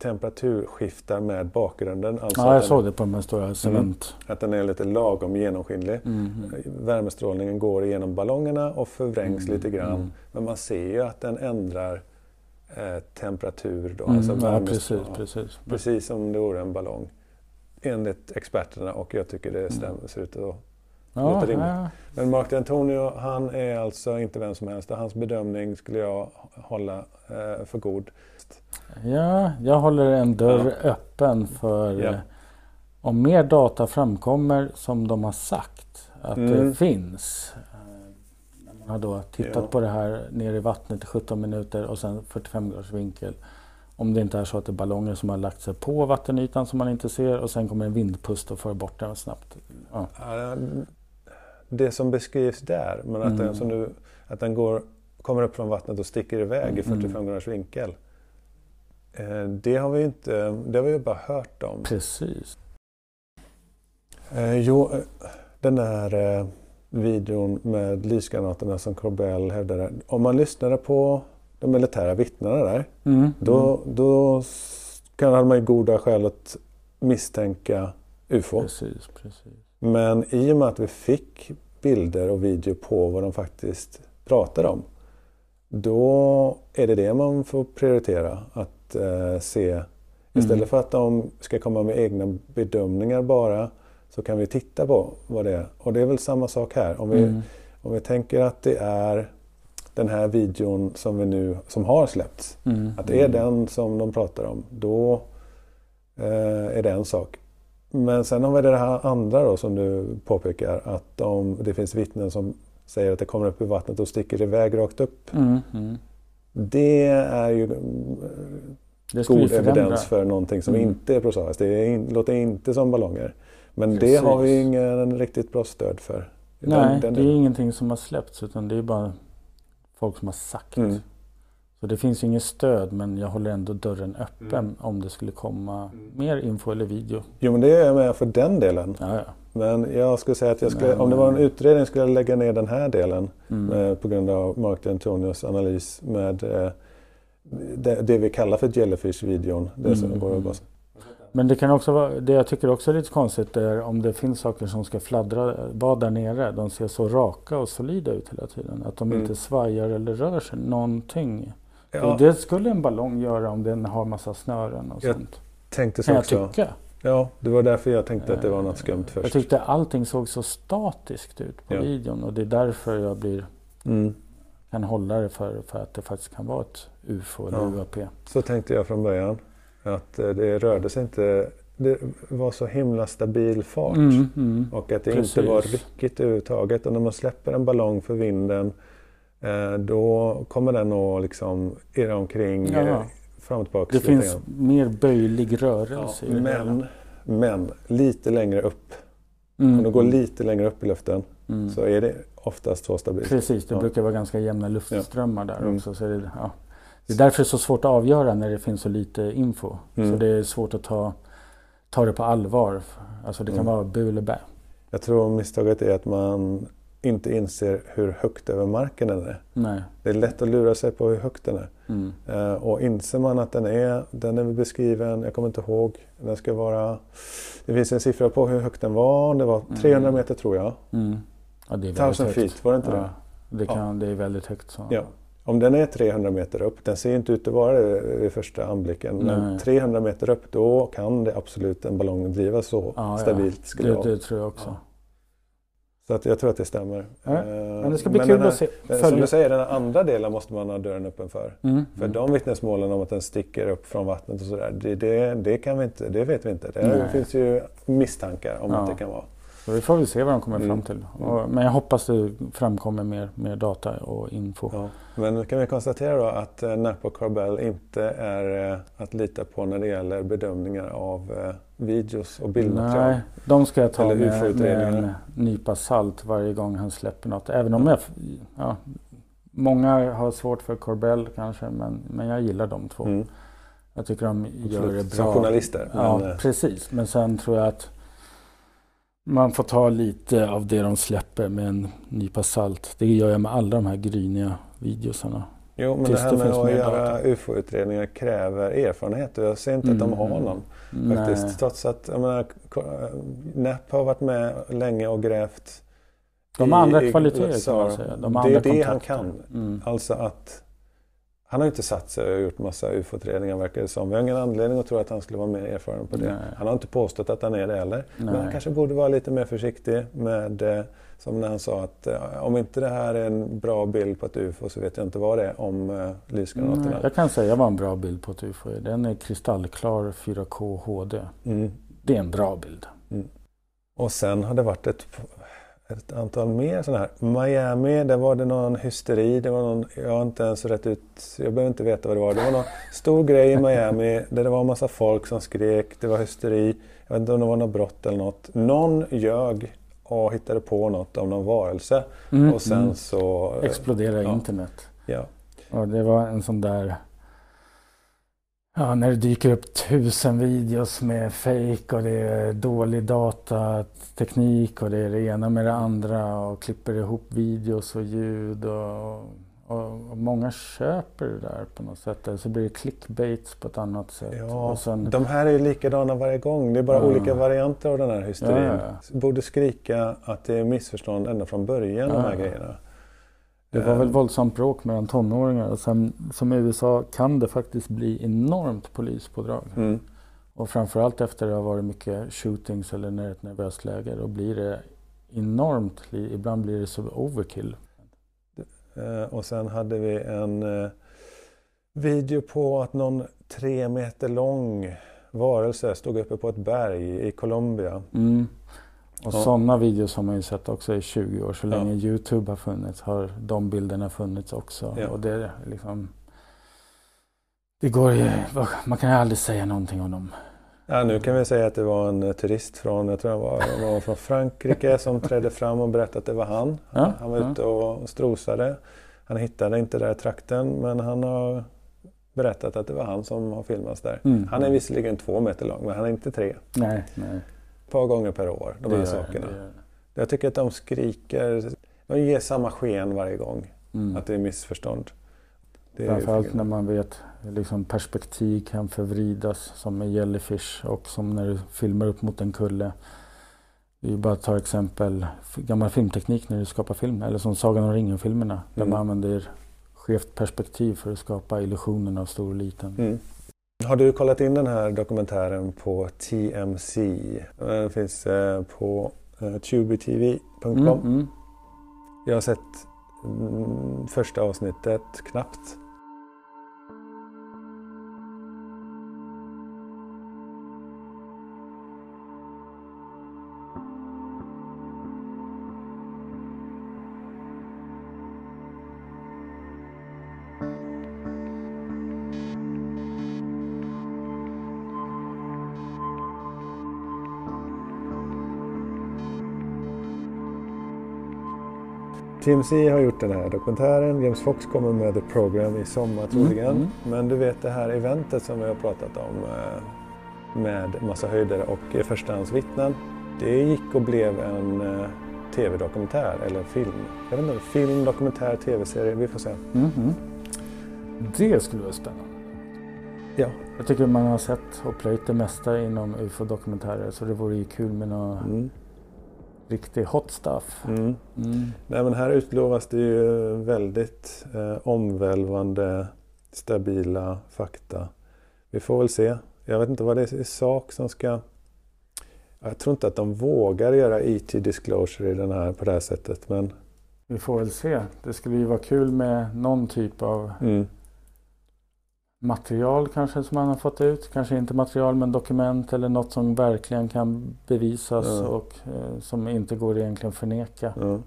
Speaker 2: temperaturskiftar med bakgrunden. Alltså
Speaker 1: Ja, jag såg
Speaker 2: den,
Speaker 1: det på de här stora cement.
Speaker 2: att den är lite lagom genomskinlig.
Speaker 1: Mm, mm.
Speaker 2: Värmestrålningen går igenom ballongerna och förvrängs
Speaker 1: Mm,
Speaker 2: lite grann.
Speaker 1: mm.
Speaker 2: Men man ser ju att den ändrar eh, temperatur. Då,
Speaker 1: Mm,
Speaker 2: alltså
Speaker 1: ja, precis, precis.
Speaker 2: precis som det vore en ballong. Enligt experterna och jag tycker
Speaker 1: Mm.
Speaker 2: det stämmer, ser ut att
Speaker 1: Ja,
Speaker 2: låter rimligt.
Speaker 1: ja.
Speaker 2: Men Mark D'Antonio, han är alltså inte vem som helst hans bedömning skulle jag hålla eh, för god.
Speaker 1: Ja, jag håller en dörr öppen för
Speaker 2: Ja.
Speaker 1: eh, om mer data framkommer som de har sagt att
Speaker 2: Mm.
Speaker 1: det finns. eh, Man har då tittat
Speaker 2: Ja.
Speaker 1: på det här nere i vattnet i 17 minuter och sen 45 graders vinkel. Om det inte är så att det är ballonger som har lagt sig på vattenytan som man inte ser och sen kommer en vindpust och för bort den snabbt. Ja.
Speaker 2: Ja, Det som beskrivs där, men att,
Speaker 1: Mm.
Speaker 2: den, som du, att den går, kommer upp från vattnet och sticker iväg i
Speaker 1: Mm.
Speaker 2: 45 graders vinkel. Eh, det har vi inte, det har vi bara hört om.
Speaker 1: Precis.
Speaker 2: Eh, jo, eh, den där videon med lysgranaterna som Corbell hävdade. Om man lyssnade på de militära vittnena där,
Speaker 1: Mm.
Speaker 2: då, då s- kan hade man ju goda skäl att misstänka UFO.
Speaker 1: Precis, precis.
Speaker 2: Men i och med att vi fick bilder och video på vad de faktiskt pratar om. Då är det det man får prioritera att eh, se. Istället
Speaker 1: Mm.
Speaker 2: för att de ska komma med egna bedömningar bara så kan vi titta på vad det är. Och det är väl samma sak här. Om vi,
Speaker 1: Mm.
Speaker 2: om vi tänker att det är den här videon som, vi nu, som har släppts.
Speaker 1: Mm.
Speaker 2: Att det är den som de pratar om. Då eh, är det en sak. Men sen har vi det här andra då som du påpekar. Att om det finns vittnen som säger att det kommer upp i vattnet och sticker iväg rakt upp.
Speaker 1: Mm. Mm.
Speaker 2: Det är ju mm, god evidens för någonting som
Speaker 1: Mm.
Speaker 2: inte är prosaiskt. Det är in, låter inte som ballonger. Men
Speaker 1: Precis.
Speaker 2: det har vi ju ingen riktigt bra stöd för.
Speaker 1: Nej,
Speaker 2: den- den
Speaker 1: det är
Speaker 2: delen.
Speaker 1: ingenting som har släppts utan det är bara folk som har sagt.
Speaker 2: Mm.
Speaker 1: Så det finns ju inget stöd men jag håller ändå dörren öppen
Speaker 2: Mm.
Speaker 1: om det skulle komma mer info eller video.
Speaker 2: Jo men det är jag med för den delen.
Speaker 1: Ja, ja.
Speaker 2: Men jag skulle säga att jag skulle,
Speaker 1: Men-
Speaker 2: om det var en utredning skulle jag lägga ner den här delen.
Speaker 1: Mm.
Speaker 2: eh, på grund av Mark Antonios analys med eh, det, det vi kallar för Jellyfish-videon. Det som
Speaker 1: Mm,
Speaker 2: går att.
Speaker 1: Men det kan också vara, det jag tycker också är lite konstigt är om det finns saker som ska fladdra, vara där nere. De ser så raka och solida ut hela tiden. Att de
Speaker 2: Mm.
Speaker 1: inte svajar eller rör sig någonting.
Speaker 2: Ja,
Speaker 1: det skulle en ballong göra om den har massa snören och
Speaker 2: Jag
Speaker 1: sånt.
Speaker 2: tänkte så
Speaker 1: Kan jag
Speaker 2: också.
Speaker 1: tycka.
Speaker 2: Ja, det var därför jag tänkte att det var något skumt
Speaker 1: Jag
Speaker 2: först.
Speaker 1: tyckte allting såg så statiskt ut på
Speaker 2: Ja.
Speaker 1: videon och det är därför jag blir,
Speaker 2: Mm.
Speaker 1: Kan hålla det för, för att det faktiskt kan vara ett UFO eller
Speaker 2: Ja.
Speaker 1: UAP.
Speaker 2: Så tänkte jag från början. Att eh, det rörde sig inte... Det var så himla stabil fart.
Speaker 1: Mm, mm.
Speaker 2: Och att det
Speaker 1: Precis.
Speaker 2: inte var ryckigt överhuvudtaget. Och när man släpper en ballong för vinden eh, då kommer den att liksom irra omkring
Speaker 1: Ja.
Speaker 2: eh, fram och tillbaka.
Speaker 1: Det finns
Speaker 2: grann.
Speaker 1: mer böjlig rörelse hela.
Speaker 2: men, men lite längre upp.
Speaker 1: Mm,
Speaker 2: Om du går lite längre upp i luften
Speaker 1: mm.
Speaker 2: så är det oftast så stabilt.
Speaker 1: Precis, det
Speaker 2: Ja.
Speaker 1: brukar vara ganska jämna luftströmmar där
Speaker 2: Mm.
Speaker 1: också. Så det, ja. det är därför det är så svårt att avgöra när det finns så lite info.
Speaker 2: Mm.
Speaker 1: Så det är svårt att ta ta det på allvar. Alltså det kan
Speaker 2: Mm.
Speaker 1: vara bu eller bä.
Speaker 2: Jag tror misstaget är att man inte inser hur högt över marken den är.
Speaker 1: Nej.
Speaker 2: Det är lätt att lura sig på hur högt den är.
Speaker 1: Mm.
Speaker 2: Eh, och inser man att den är, den är beskriven, jag kommer inte ihåg, den ska vara, det finns en siffra på hur högt den var, det var 300 meter tror jag.
Speaker 1: Mm. Ja, det är
Speaker 2: 1000
Speaker 1: högt.
Speaker 2: feet, var det inte
Speaker 1: ja,
Speaker 2: det?
Speaker 1: det? Kan, det är väldigt högt. Så.
Speaker 2: Ja. Om den är 300 meter upp, den ser inte ut att vara det vid första anblicken, men
Speaker 1: Nej.
Speaker 2: 300 meter upp då kan det absolut en ballong driva så
Speaker 1: Ja, ja.
Speaker 2: stabilt. Skulle
Speaker 1: Det, det tror jag också.
Speaker 2: Ja. Så att jag tror att det stämmer.
Speaker 1: Ja,
Speaker 2: Eh,
Speaker 1: Men det ska bli
Speaker 2: men
Speaker 1: kul
Speaker 2: här-
Speaker 1: att se.
Speaker 2: Som
Speaker 1: Följa.
Speaker 2: du säger, den andra delen måste man ha dörren öppen för.
Speaker 1: Mm.
Speaker 2: För
Speaker 1: Mm.
Speaker 2: de vittnesmålen om att den sticker upp från vattnet och sådär, det, det, det, kan vi inte, det vet vi inte. Det
Speaker 1: Nej.
Speaker 2: finns ju misstankar om
Speaker 1: Ja.
Speaker 2: att det kan vara.
Speaker 1: Så vi får väl se vad de kommer
Speaker 2: Mm.
Speaker 1: fram till.
Speaker 2: Mm.
Speaker 1: Och, men jag hoppas det framkommer mer, mer data och info.
Speaker 2: Ja. Men kan vi konstatera då att eh, Napa och Carbell inte är eh, att lita på när det gäller bedömningar av eh, videos och bildmaterial.
Speaker 1: Nej, de ska jag ta
Speaker 2: Eller
Speaker 1: med, med en nypa salt varje gång han släpper något. Även om jag... Ja, många har svårt för Corbell kanske, men, men jag gillar de två.
Speaker 2: Mm.
Speaker 1: Jag tycker de gör det
Speaker 2: Absolut.
Speaker 1: bra.
Speaker 2: Som journalister.
Speaker 1: Ja,
Speaker 2: Men, eh,
Speaker 1: precis. Men sen tror jag att man får ta lite av det de släpper med en nypa salt. Det gör jag med alla de här gryniga videosarna.
Speaker 2: jo, men det
Speaker 1: tills
Speaker 2: här
Speaker 1: det
Speaker 2: med
Speaker 1: finns
Speaker 2: att göra. UFO-utredningar kräver erfarenhet och jag ser inte att de
Speaker 1: Mm,
Speaker 2: har
Speaker 1: mm.
Speaker 2: någon.
Speaker 1: Nej.
Speaker 2: Faktiskt. Trots att jag menar, NAP har varit med länge och grävt
Speaker 1: De har andra kvaliteter kan man säga. De
Speaker 2: Det är det han kan.
Speaker 1: Mm.
Speaker 2: Alltså att han har inte satt sig och gjort massa UFO-utredningar verkar det som. Vi har ingen anledning att tro att han skulle vara mer erfaren på det.
Speaker 1: Nej.
Speaker 2: Han har inte påstått att han är det heller. Men
Speaker 1: Nej.
Speaker 2: han kanske borde vara lite mer försiktig med, eh, som när han sa att eh, om inte det här är en bra bild på ett UFO så vet jag inte vad det är om eh, lysgranaterna.
Speaker 1: Jag kan säga vad en bra bild på ett UFO är. Den är kristallklar 4K HD.
Speaker 2: Mm.
Speaker 1: Det är en bra bild.
Speaker 2: Och sen har det varit ett, ett antal mer sådana här. Miami, där var det någon hysteri. Det var någon, jag har inte ens rätt ut, jag behöver inte veta vad det var. Det var någon stor grej i Miami där det var en massa folk som skrek. Det var hysteri. Jag vet inte om det var något brott eller något. Någon ljög och hittade på något om någon varelse.
Speaker 1: Mm,
Speaker 2: Och sen
Speaker 1: mm.
Speaker 2: så...
Speaker 1: Exploderar
Speaker 2: ja.
Speaker 1: internet.
Speaker 2: Ja.
Speaker 1: Och det var en sån där... Ja, när det dyker upp tusen videos med fake och det är dålig datateknik och det är det ena med det andra och klipper ihop videos och ljud och, och, och många köper det där på något sätt. Eller så blir det clickbaits på ett annat sätt.
Speaker 2: Ja,
Speaker 1: sen,
Speaker 2: de här är ju likadana varje gång. Det är bara
Speaker 1: Ja.
Speaker 2: olika varianter av den här hysterin.
Speaker 1: Ja,
Speaker 2: Borde skrika att det är missförstånd ända från början, de
Speaker 1: Ja,
Speaker 2: här
Speaker 1: ja.
Speaker 2: grejerna.
Speaker 1: Det var
Speaker 2: Eh,
Speaker 1: väl våldsamt bråk mellan tonåringar och sen som i USA kan det faktiskt bli enormt polispådrag.
Speaker 2: Mm.
Speaker 1: Och framförallt efter det har varit mycket shootings eller när det är ett nervöst läge då blir det enormt, ibland blir det så overkill.
Speaker 2: Eh, och sen hade vi en eh, video på att någon tre meter lång varelse stod uppe på ett berg i Colombia.
Speaker 1: Mm. Och
Speaker 2: Ja.
Speaker 1: sådana videos har man ju sett också i 20 år. Så
Speaker 2: Ja.
Speaker 1: länge Youtube har funnits har de bilderna funnits också.
Speaker 2: Ja.
Speaker 1: Och det är liksom... Det går ju, man kan ju aldrig säga någonting om dem.
Speaker 2: Ja, nu kan vi säga att det var en eh, turist från, jag tror han var, han var från Frankrike som trädde fram och berättade att det var han.
Speaker 1: Ja,
Speaker 2: Han var
Speaker 1: ja.
Speaker 2: ute och strosade. Han hittade inte där trakten men han har berättat att det var han som har filmats där.
Speaker 1: Mm.
Speaker 2: Han är visserligen två meter lång men han är inte tre.
Speaker 1: Nej, nej.
Speaker 2: Par gånger per år, de
Speaker 1: det
Speaker 2: här
Speaker 1: gör-
Speaker 2: sakerna.
Speaker 1: det
Speaker 2: Jag tycker att de skriker, de ger samma sken varje gång.
Speaker 1: Mm.
Speaker 2: Att det är missförstånd. Det är
Speaker 1: Framförallt
Speaker 2: fel.
Speaker 1: när man vet liksom perspektiv kan förvridas som med Jellyfish och som när du filmar upp mot en kulle. Det är ju bara att ta exempel gammal filmteknik när du skapar film eller som Sagan om ringen-filmerna där
Speaker 2: Mm.
Speaker 1: man använder skevt perspektiv för att skapa illusionen av stor och liten.
Speaker 2: Mm. Har du kollat in den här dokumentären på TMC? Den finns eh, på eh, tubetv.com.
Speaker 1: Mm, mm.
Speaker 2: Jag har sett mm, första avsnittet knappt. TMC har gjort den här dokumentären. James Fox kommer med The Program i sommar troligen.
Speaker 1: mm.
Speaker 2: Men du vet det här eventet som vi har pratat om. eh, med massa höjdare och förstahandsvittnen. Det gick och blev en eh, tv-dokumentär eller film. Jag vet inte, film, dokumentär, tv-serie. Vi får se.
Speaker 1: Mhm. Det skulle vara spännande.
Speaker 2: Ja.
Speaker 1: Jag tycker man har sett och plöjt det mesta inom ufo-dokumentärer så det vore ju kul med något Riktigt hot stuff.
Speaker 2: Mm.
Speaker 1: Mm.
Speaker 2: Nej, men här utlovas det ju väldigt eh, omvälvande, stabila fakta. Vi får väl se. Jag vet inte vad det är i sak som ska... Jag tror inte att de vågar göra IT disclosure i den här på det här sättet. Men
Speaker 1: Vi får väl se. Det skulle ju vara kul med någon typ av
Speaker 2: mm,
Speaker 1: material kanske som man har fått ut. Kanske inte material men dokument eller något som verkligen kan bevisas
Speaker 2: Ja.
Speaker 1: och eh, som inte går egentligen förneka.
Speaker 2: ja.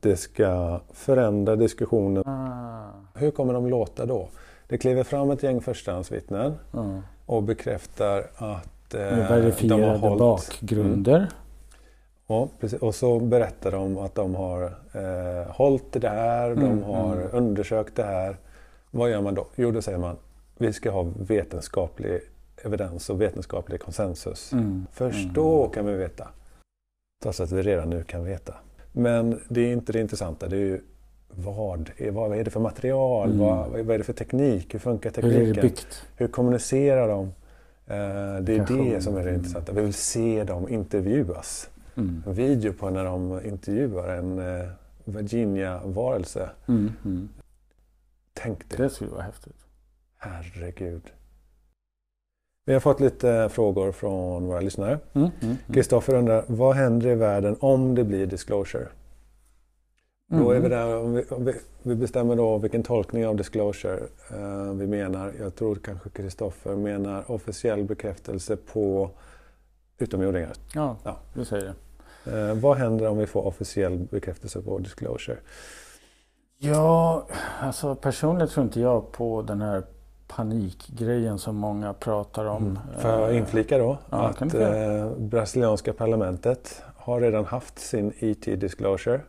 Speaker 2: det ska förändra diskussionen.
Speaker 1: Ah.
Speaker 2: Hur kommer de låta då? Det kliver fram ett gäng förstahandsvittnen
Speaker 1: Ja.
Speaker 2: och bekräftar att eh, de har hållit...
Speaker 1: bakgrunder.
Speaker 2: Ja, precis. Och så berättar de att de har eh, hållit det här,
Speaker 1: Mm,
Speaker 2: de har
Speaker 1: mm.
Speaker 2: undersökt det här. Vad gör man då? Jo, då säger man vi ska ha vetenskaplig evidens och vetenskaplig konsensus.
Speaker 1: Mm.
Speaker 2: Först
Speaker 1: Mm.
Speaker 2: då kan vi veta. Trots att vi redan nu kan veta. Men det är inte det intressanta. Det är ju vad är, vad är det för material?
Speaker 1: Mm.
Speaker 2: Vad, vad är det för teknik? Hur funkar
Speaker 1: Hur är det
Speaker 2: tekniken?
Speaker 1: byggt?
Speaker 2: Hur kommunicerar de? Eh, det är det som är det intressanta. Vi vill se dem intervjuas
Speaker 1: Mm.
Speaker 2: en video på när de intervjuar en eh, Virginia-varelse.
Speaker 1: Mm. Mm.
Speaker 2: Tänk det.
Speaker 1: Det skulle vara häftigt.
Speaker 2: Herregud. Vi har fått lite frågor från våra lyssnare.
Speaker 1: Mm. Mm.
Speaker 2: Kristoffer undrar, vad händer i världen om det blir disclosure?
Speaker 1: Mm.
Speaker 2: Då är vi där, om vi, om vi, vi bestämmer då vilken tolkning av disclosure eh, vi menar. Jag tror kanske Kristoffer menar officiell bekräftelse på utomjordingar.
Speaker 1: Ja,
Speaker 2: Ja.
Speaker 1: du säger det.
Speaker 2: Eh, vad händer om vi får officiell bekräftelse på disclosure?
Speaker 1: Ja, alltså personligen tror inte jag på den här panikgrejen som många pratar om.
Speaker 2: Mm. Får jag inflika då
Speaker 1: ja,
Speaker 2: att eh, brasilianska parlamentet har redan haft sin IT disclosure.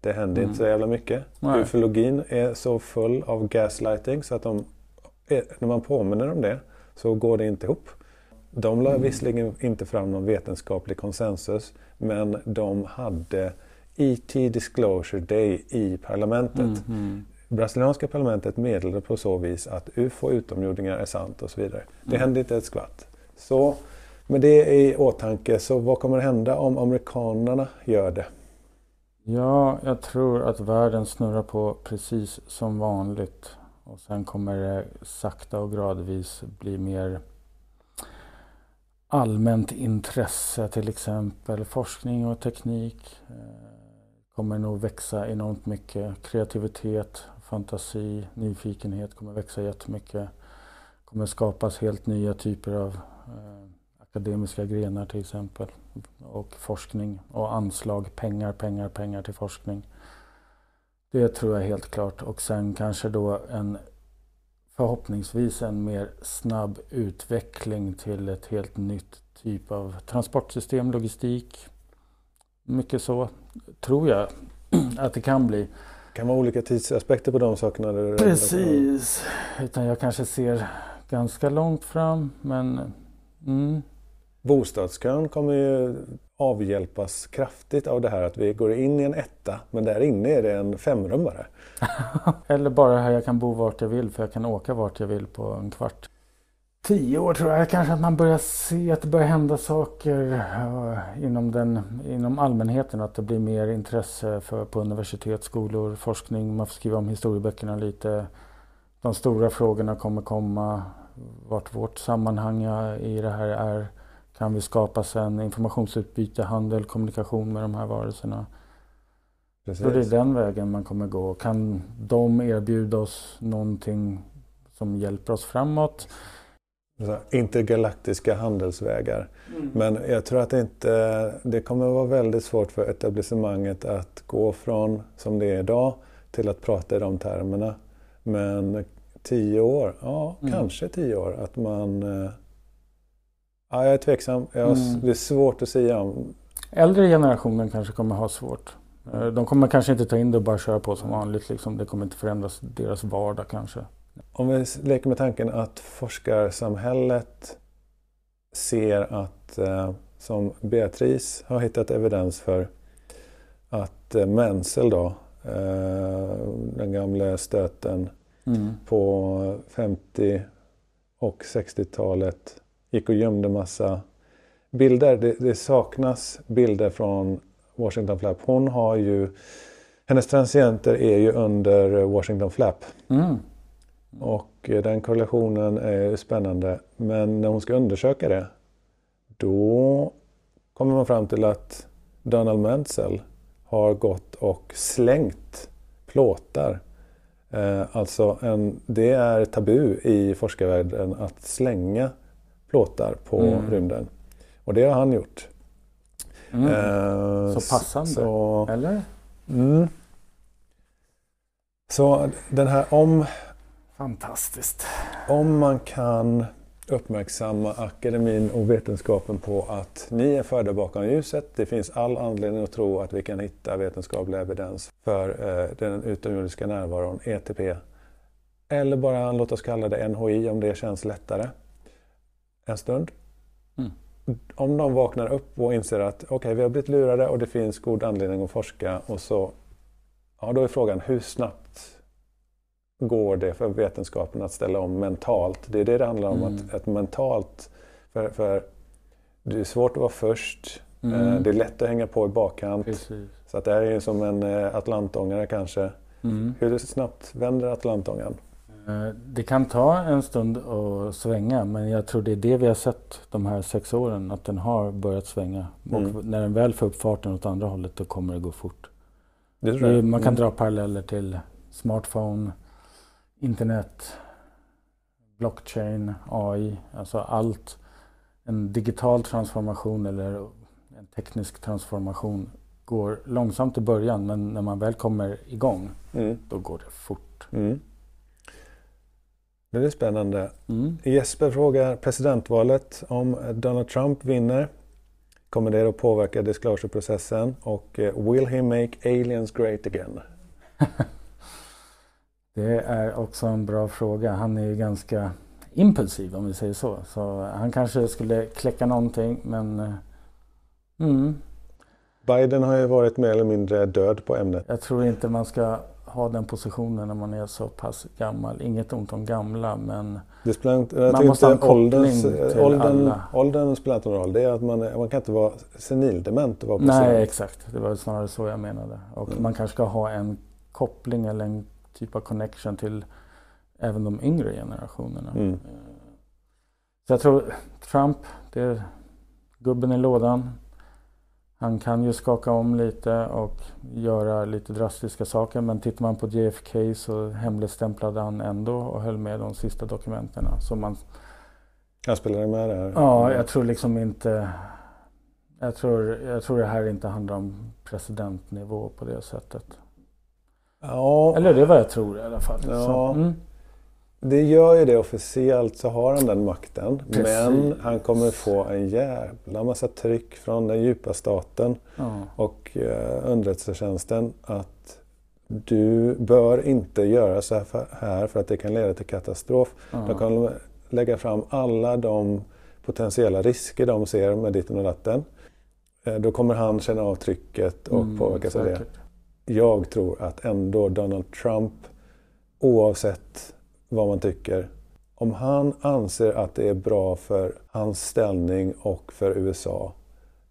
Speaker 2: Det händer
Speaker 1: Mm.
Speaker 2: inte så jävla mycket.
Speaker 1: Nej.
Speaker 2: Ufologin är så full av gaslighting så att de, eh, när man påminner om det så går det inte ihop. De la
Speaker 1: Mm.
Speaker 2: visserligen inte fram någon vetenskaplig konsensus men de hade IT Disclosure Day i parlamentet.
Speaker 1: Mm, mm.
Speaker 2: Brasilianska parlamentet meddelade på så vis att UFO utomjordingar är sant och så vidare. Det
Speaker 1: Mm.
Speaker 2: hände inte ett skvatt. Så med det i åtanke, så vad kommer hända om amerikanerna gör det?
Speaker 1: Ja, jag tror att världen snurrar på precis som vanligt. Och sen kommer det sakta och gradvis bli mer allmänt intresse, till exempel forskning och teknik. eh, kommer nog växa enormt mycket. Kreativitet, fantasi, nyfikenhet kommer växa jättemycket. Det kommer skapas helt nya typer av eh, akademiska grenar till exempel. Och forskning och anslag, pengar, pengar, pengar till forskning. Det tror jag helt klart. Och sen kanske då en förhoppningsvis en mer snabb utveckling till ett helt nytt typ av transportsystem, logistik. Mycket så tror jag att det kan bli.
Speaker 2: Kan vara olika tidsaspekter på de sakerna.
Speaker 1: Precis. Utan jag kanske ser ganska långt fram men mm,
Speaker 2: Bostadskön kommer ju avhjälpas kraftigt av det här att vi går in i en etta men där inne är det en femrummare.
Speaker 1: Eller bara här jag kan bo vart jag vill för jag kan åka vart jag vill på en kvart. Tio år tror jag kanske att man börjar se att det börjar hända saker eh, inom, den, inom allmänheten. Att det blir mer intresse för, på universitet, skolor, forskning. Man får skriva om historieböckerna lite. De stora frågorna kommer komma. Vart vårt sammanhang i det här är. Kan vi skapa sen informationsutbyte, handel, kommunikation med de här varelserna? Så det är den vägen man kommer gå. Kan de erbjuda oss någonting som hjälper oss framåt?
Speaker 2: Intergalaktiska handelsvägar. Men jag tror att det inte, det kommer vara väldigt svårt för etablissemanget att gå från som det är idag till att prata i de termerna. Men tio år, ja
Speaker 1: Mm.
Speaker 2: kanske tio år. Att man... eh, Ja, jag är tveksam. Jag har,
Speaker 1: Mm.
Speaker 2: Det är svårt att säga om.
Speaker 1: Äldre generationen kanske kommer ha svårt. Eh, De kommer kanske inte ta in det och bara köra på som vanligt. Liksom. Det kommer inte förändras deras vardag kanske.
Speaker 2: Om vi leker med tanken att forskarsamhället ser att, eh, som Beatrice har hittat evidens för, att eh, Menzel då, eh, den gamla stöten
Speaker 1: Mm.
Speaker 2: på 50 och 60-talet gick och gömde massa bilder. Det, det saknas bilder från Washington Flap. Hon har ju, hennes transienter är ju under Washington Flap.
Speaker 1: Mm.
Speaker 2: Och eh, den korrelationen är spännande. Men när hon ska undersöka det, då kommer man fram till att Donald Menzel har gått och slängt plåtar. Eh, alltså en, det är tabu i forskarvärlden att slänga plåtar på
Speaker 1: Mm.
Speaker 2: rymden. Och det har han gjort.
Speaker 1: Mm.
Speaker 2: Eh,
Speaker 1: Så passande.
Speaker 2: Så,
Speaker 1: Eller?
Speaker 2: mm. så den här om
Speaker 1: Fantastiskt.
Speaker 2: Om man kan uppmärksamma akademin och vetenskapen på att ni är förda bakom ljuset. Det finns all anledning att tro att vi kan hitta vetenskaplig evidens för eh, den utomjordiska närvaron, ETP. Eller bara låt oss kalla det NHI om det känns lättare. En stund.
Speaker 1: Mm.
Speaker 2: Om de vaknar upp och inser att okej, vi har blivit lurade och det finns god anledning att forska och så, ja då är frågan hur snabbt går det för vetenskapen att ställa om mentalt. Det är det det handlar om,
Speaker 1: Mm.
Speaker 2: att, att mentalt, för, för det är svårt att vara först,
Speaker 1: Mm.
Speaker 2: eh, det är lätt att hänga på i bakkant.
Speaker 1: Precis.
Speaker 2: Så att det här är ju som en eh, atlantångare kanske.
Speaker 1: Mm.
Speaker 2: Hur snabbt vänder atlantångaren?
Speaker 1: Eh, Det kan ta en stund att svänga men jag tror det är det vi har sett de här sex åren. Att den har börjat svänga.
Speaker 2: Mm.
Speaker 1: Och när den väl får upp farten åt andra hållet då kommer det gå fort.
Speaker 2: Det
Speaker 1: man kan
Speaker 2: Mm.
Speaker 1: dra paralleller till smartphone, internet, blockchain, AI. Alltså allt. En digital transformation eller en teknisk transformation går långsamt i början men när man väl kommer igång
Speaker 2: Mm.
Speaker 1: då går det fort.
Speaker 2: Mm. Det är spännande.
Speaker 1: Mm.
Speaker 2: Jesper frågar presidentvalet om Donald Trump vinner. Kommer det att påverka disclosure-processen? Och eh, will he make aliens great again?
Speaker 1: Det är också en bra fråga. Han är ju ganska impulsiv om vi säger så. Så han kanske skulle kläcka någonting men eh, mm,
Speaker 2: Biden har ju varit mer eller mindre död på ämnet.
Speaker 1: jag tror inte man ska ha den positionen när man är så pass gammal. Inget ont om gamla men
Speaker 2: Det spelar inte,
Speaker 1: Man måste ha en
Speaker 2: ålderns,
Speaker 1: till
Speaker 2: åldern,
Speaker 1: alla.
Speaker 2: åldern spelar inte någon roll. Det är att man, man kan inte vara senildement och vara
Speaker 1: nej
Speaker 2: president.
Speaker 1: exakt. Det var snarare så jag menade. Och
Speaker 2: Mm.
Speaker 1: man kanske ska ha en koppling eller en typ av connection till även de yngre generationerna.
Speaker 2: Mm.
Speaker 1: Eh, Så jag tror Trump, det är gubben i lådan. Han kan ju skaka om lite och göra lite drastiska saker. Men tittar man på JFK så hemligstämplade han ändå och höll med de sista dokumenten. Man,
Speaker 2: Han spelade med där.
Speaker 1: ja, jag tror liksom inte... Jag tror, jag tror det här inte handlar om presidentnivå på det sättet.
Speaker 2: Ja,
Speaker 1: Eller det är vad jag tror i alla fall.
Speaker 2: Ja.
Speaker 1: Mm,
Speaker 2: det gör ju det officiellt så har han den makten.
Speaker 1: Precis.
Speaker 2: Men han kommer få en jävla massa tryck från den djupa staten
Speaker 1: ja.
Speaker 2: och eh, underrättelsetjänsten att du bör inte göra så här för, här för att det kan leda till katastrof. De
Speaker 1: Ja.
Speaker 2: kommer lägga fram alla de potentiella risker de ser med ditten och datten. Eh, Då kommer han känna av trycket och
Speaker 1: Mm,
Speaker 2: påverkas av det. Jag tror att ändå Donald Trump, oavsett vad man tycker, om han anser att det är bra för hans ställning och för USA,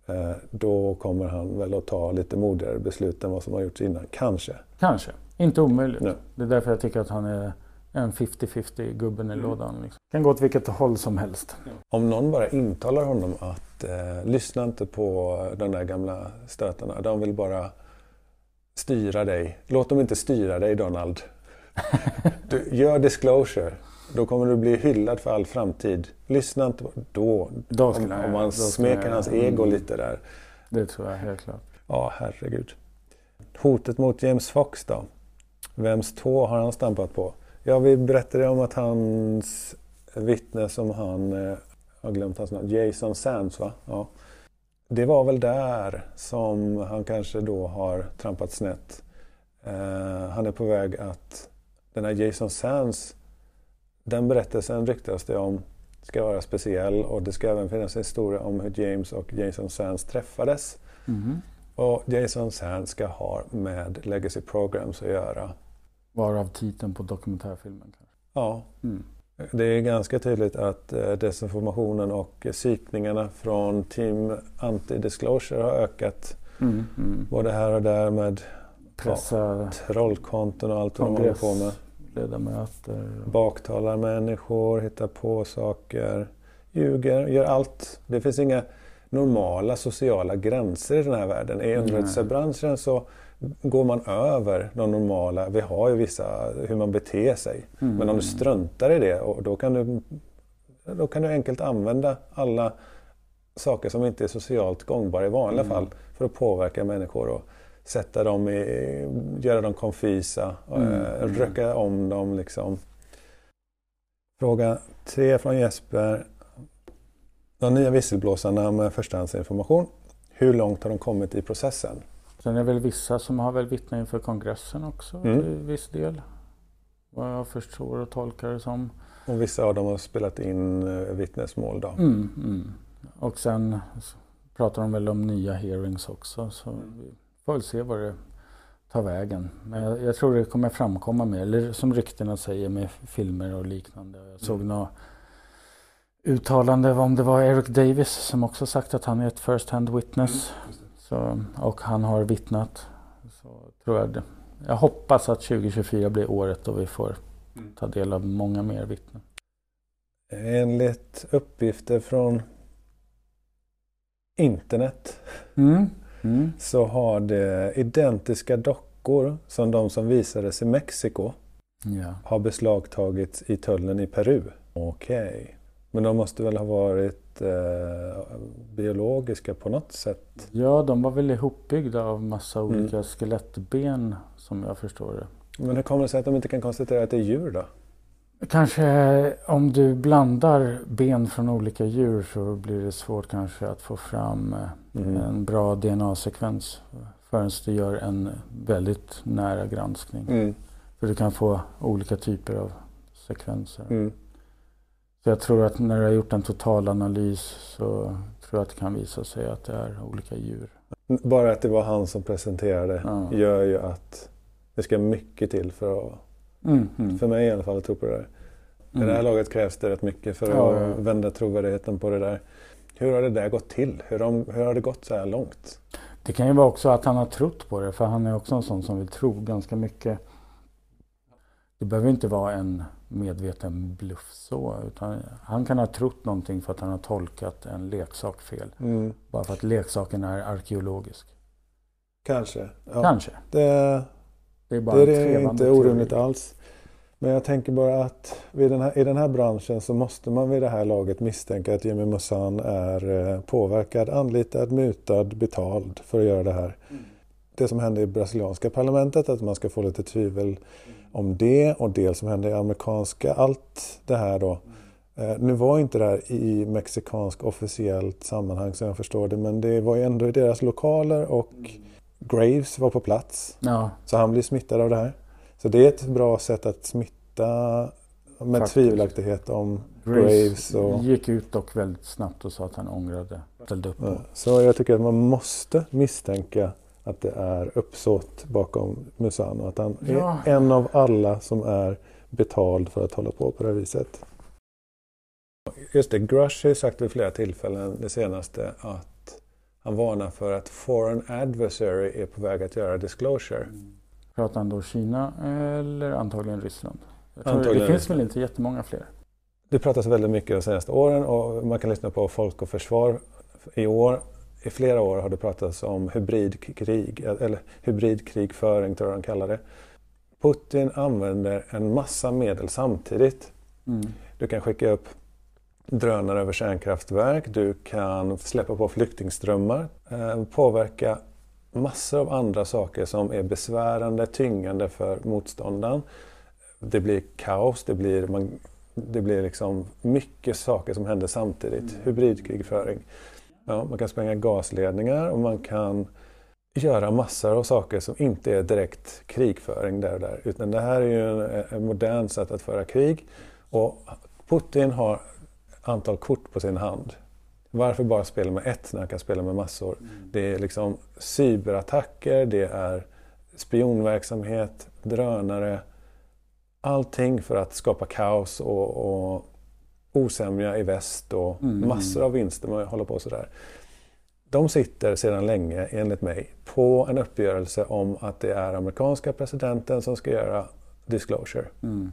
Speaker 2: eh, då kommer han väl att ta lite modigare beslut än vad som har gjorts innan. Kanske.
Speaker 1: Kanske. Inte omöjligt.
Speaker 2: Nej.
Speaker 1: Det är därför jag tycker att han är en 50-50 gubben i
Speaker 2: Mm.
Speaker 1: lådan. Liksom. Kan gå åt vilket håll som helst.
Speaker 2: Om någon bara intalar honom att eh, lyssna inte på de där gamla stötarna. De vill bara styra dig. Låt dem inte styra dig Donald. Du, gör disclosure. Då kommer du bli hyllad för all framtid. Lyssna inte på... Då,
Speaker 1: Då
Speaker 2: om,
Speaker 1: jag
Speaker 2: om man smeker
Speaker 1: jag
Speaker 2: hans ego
Speaker 1: mm.
Speaker 2: lite där.
Speaker 1: Det tror jag helt klart.
Speaker 2: Ja, herregud. Hotet mot James Fox då? Vems tå har han stampat på? Ja, vi berättade om att hans vittne som han, eh, jag har glömt hans namn, Jason Sands va? Ja. Det var väl där som han kanske då har trampat snett. Eh, han är på väg att, den här Jason Sands, den berättelsen ryktas det om ska vara speciell och det ska även finnas en historia om hur James och Jason Sands träffades.
Speaker 1: Mhm.
Speaker 2: Och Jason Sands ska ha med Legacy Programs att göra.
Speaker 1: Varav titeln på dokumentärfilmen kanske.
Speaker 2: Ja,
Speaker 1: Mm.
Speaker 2: Det är ganska tydligt att eh, desinformationen och psykningarna från Team Anti-Disclosure har ökat
Speaker 1: Mm. Mm.
Speaker 2: både här och där med
Speaker 1: Pressa
Speaker 2: trollkonton och allt vad de håller på med.
Speaker 1: kongressledamöter.
Speaker 2: Baktalar människor, hittar på saker, ljuger, gör allt. Det finns inga normala sociala gränser i den här världen. I underrättelsebranschen så går man över de normala. Vi har ju vissa hur man beter sig.
Speaker 1: Mm.
Speaker 2: Men om du struntar i det och då kan du, då kan du enkelt använda alla saker som inte är socialt gångbara i vanliga
Speaker 1: Mm.
Speaker 2: fall för att påverka människor och sätta dem i, göra dem konfysa,
Speaker 1: Mm.
Speaker 2: eh, röka om dem liksom. Fråga tre från Jesper. De nya visselblåsarna med förstahandsinformation. Hur långt har de kommit i processen?
Speaker 1: Sen är det väl vissa som har väl vittnat inför kongressen också
Speaker 2: Mm.
Speaker 1: till viss del. Vad jag förstår och tolkar det som.
Speaker 2: Och vissa av dem har spelat in eh, vittnesmål då.
Speaker 1: Mm, mm. Och sen pratar de väl om nya hearings också. Så vi får väl se vad det tar vägen. Men jag, jag tror det kommer framkomma mer. Eller som ryktena säger med filmer och liknande. Jag såg
Speaker 2: Mm.
Speaker 1: något uttalande om det var Eric Davis som också sagt att han är ett first hand witness. Så, och han har vittnat. Så tror jag, det. jag hoppas att 2024 blir året då vi får ta del av många mer vittnen.
Speaker 2: Enligt uppgifter från internet
Speaker 1: Mm. Mm.
Speaker 2: så har det identiska dockor som de som visades i Mexiko
Speaker 1: Ja.
Speaker 2: har beslagtagits i tullen i Peru. Okej. Men de måste väl ha varit eh, biologiska på något sätt?
Speaker 1: Ja, de var väl ihopbyggda av massa
Speaker 2: Mm.
Speaker 1: olika skelettben som jag förstår det.
Speaker 2: Men hur kommer det sig att de inte kan konstatera att det är djur då?
Speaker 1: Kanske om du blandar ben från olika djur så blir det svårt kanske att få fram eh,
Speaker 2: Mhm.
Speaker 1: en bra DNA-sekvens förrän du gör en väldigt nära granskning.
Speaker 2: Mm.
Speaker 1: För du kan få olika typer av sekvenser.
Speaker 2: Mm.
Speaker 1: Så jag tror att när du har gjort en totalanalys så tror jag att det kan visa sig att det är olika djur.
Speaker 2: Bara att det var han som presenterade
Speaker 1: Ja.
Speaker 2: gör ju att det ska mycket till för att,
Speaker 1: Mm, mm.
Speaker 2: för mig i alla fall, att tro på det där. I det här
Speaker 1: Mm.
Speaker 2: laget krävs det rätt mycket för att
Speaker 1: Ja,
Speaker 2: vända trovärdigheten på det där. Hur har det där gått till? Hur, har de, hur har det gått så här långt?
Speaker 1: Det kan ju vara också att han har trott på det för han är också en sån som vill tro ganska mycket. Det behöver inte vara en medveten bluff så utan han kan ha trott någonting för att han har tolkat en leksak fel.
Speaker 2: Mm.
Speaker 1: Bara för att leksaken är arkeologisk.
Speaker 2: Kanske. Ja.
Speaker 1: Kanske.
Speaker 2: Det,
Speaker 1: Det är bara
Speaker 2: det är inte orimligt alls. Men jag tänker bara att den här, i den här branschen så måste man vid det här laget misstänka att Jimmy Mussan är eh, påverkad, anlitad, mutad, betald för att göra det här. Det som hände i brasilianska parlamentet, att man ska få lite tvivel om det och det som hände i amerikanska, allt det här då. Eh, nu var inte det här i mexikansk officiellt sammanhang som jag förstår det, men det var ju ändå i deras lokaler och Graves var på plats.
Speaker 1: Ja,
Speaker 2: Så han blir smittad av det här. Så det är ett bra sätt att smitta med
Speaker 1: Faktiskt.
Speaker 2: tvivelaktighet om
Speaker 1: Graves
Speaker 2: Graves. och,
Speaker 1: gick ut dock väldigt snabbt och sa att han ångrade. Ställde upp
Speaker 2: ja. Så jag tycker att man måste misstänka att det är uppsåt bakom Musano. Att han
Speaker 1: Ja.
Speaker 2: är en av alla som är betald för att hålla på på det här viset. Just det, Grush har ju sagt vid flera tillfällen det senaste att han varnar för att foreign adversary är på väg att göra disclosure.
Speaker 1: Pratar han då Kina eller antagligen Ryssland?
Speaker 2: Antagligen
Speaker 1: det finns
Speaker 2: Ryssland.
Speaker 1: väl inte jättemånga fler?
Speaker 2: Det pratas väldigt mycket de senaste åren och man kan lyssna på Folk och Försvar. I år, i flera år har det pratats om hybridkrig, eller hybridkrigföring tror jag de kallar det. Putin använder en massa medel samtidigt.
Speaker 1: Mm.
Speaker 2: Du kan skicka upp drönare över kärnkraftverk, du kan släppa på flyktingströmmar, eh, påverka massor av andra saker som är besvärande, tyngande för motståndaren. Det blir kaos, det blir, man, det blir liksom mycket saker som händer samtidigt. Hybridkrigföring. Ja, man kan spränga gasledningar och man kan göra massor av saker som inte är direkt krigföring där och där. Utan det här är ju en, en modern sätt att föra krig. Och Putin har antal kort på sin hand. Varför bara spela med ett när han kan spela med massor? Mm. Det är liksom cyberattacker, det är spionverksamhet, drönare. Allting för att skapa kaos och, och osämja i väst och mm. massor av vinster att hålla på sådär. De sitter sedan länge, enligt mig, på en uppgörelse om att det är amerikanska presidenten som ska göra disclosure. Mm.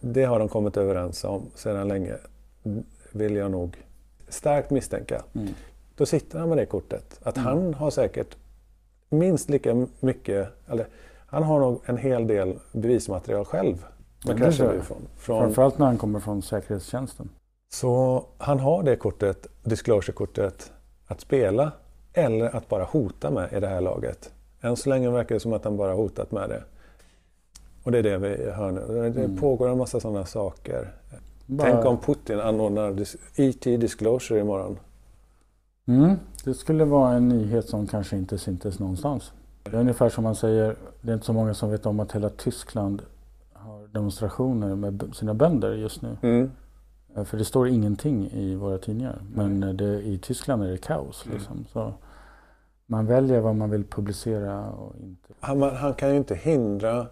Speaker 2: Det har de kommit överens om sedan länge, vill jag nog starkt misstänka. Mm. Då sitter han med det kortet. Att mm. han har säkert minst lika mycket, eller han har nog en hel del bevismaterial själv.
Speaker 1: Med ja, från, från, Framförallt när han kommer från säkerhetstjänsten.
Speaker 2: Så han har det kortet, disclosure-kortet, att spela eller att bara hota med i det här laget. Än så länge verkar det som att han bara hotat med det. Och det är det vi hör nu. Det mm. pågår en massa sådana saker. Bara... Tänk om Putin anordnar IT Disclosure imorgon.
Speaker 1: Mm, det skulle vara en nyhet som kanske inte syntes någonstans. Det är ungefär som man säger, det är inte så många som vet om att hela Tyskland demonstrationer med sina bönder just nu. Mm. Eh, för det står ingenting i våra tidningar. Men det, i Tyskland är det kaos. Mm. Liksom. Så man väljer vad man vill publicera och inte.
Speaker 2: Han, han kan ju inte hindra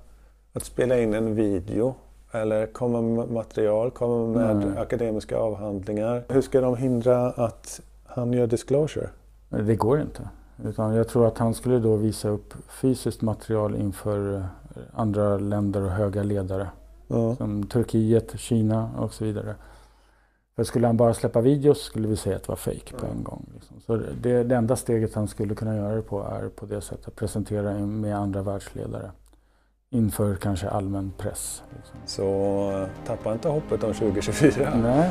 Speaker 2: att spela in en video eller komma med material, komma med Nej. akademiska avhandlingar. Hur ska de hindra att han gör disclosure?
Speaker 1: Det går inte. Utan jag tror att han skulle då visa upp fysiskt material inför eh, andra länder och höga ledare. Ja. Som Turkiet, Kina och så vidare. För skulle han bara släppa videos skulle vi säga att det var fake på en gång. Liksom. Så det, det enda steget han skulle kunna göra det på är på det sättet. Presentera med andra världsledare inför kanske allmän press. Liksom.
Speaker 2: Så eh, tappa inte hoppet om 2024.
Speaker 1: Nej.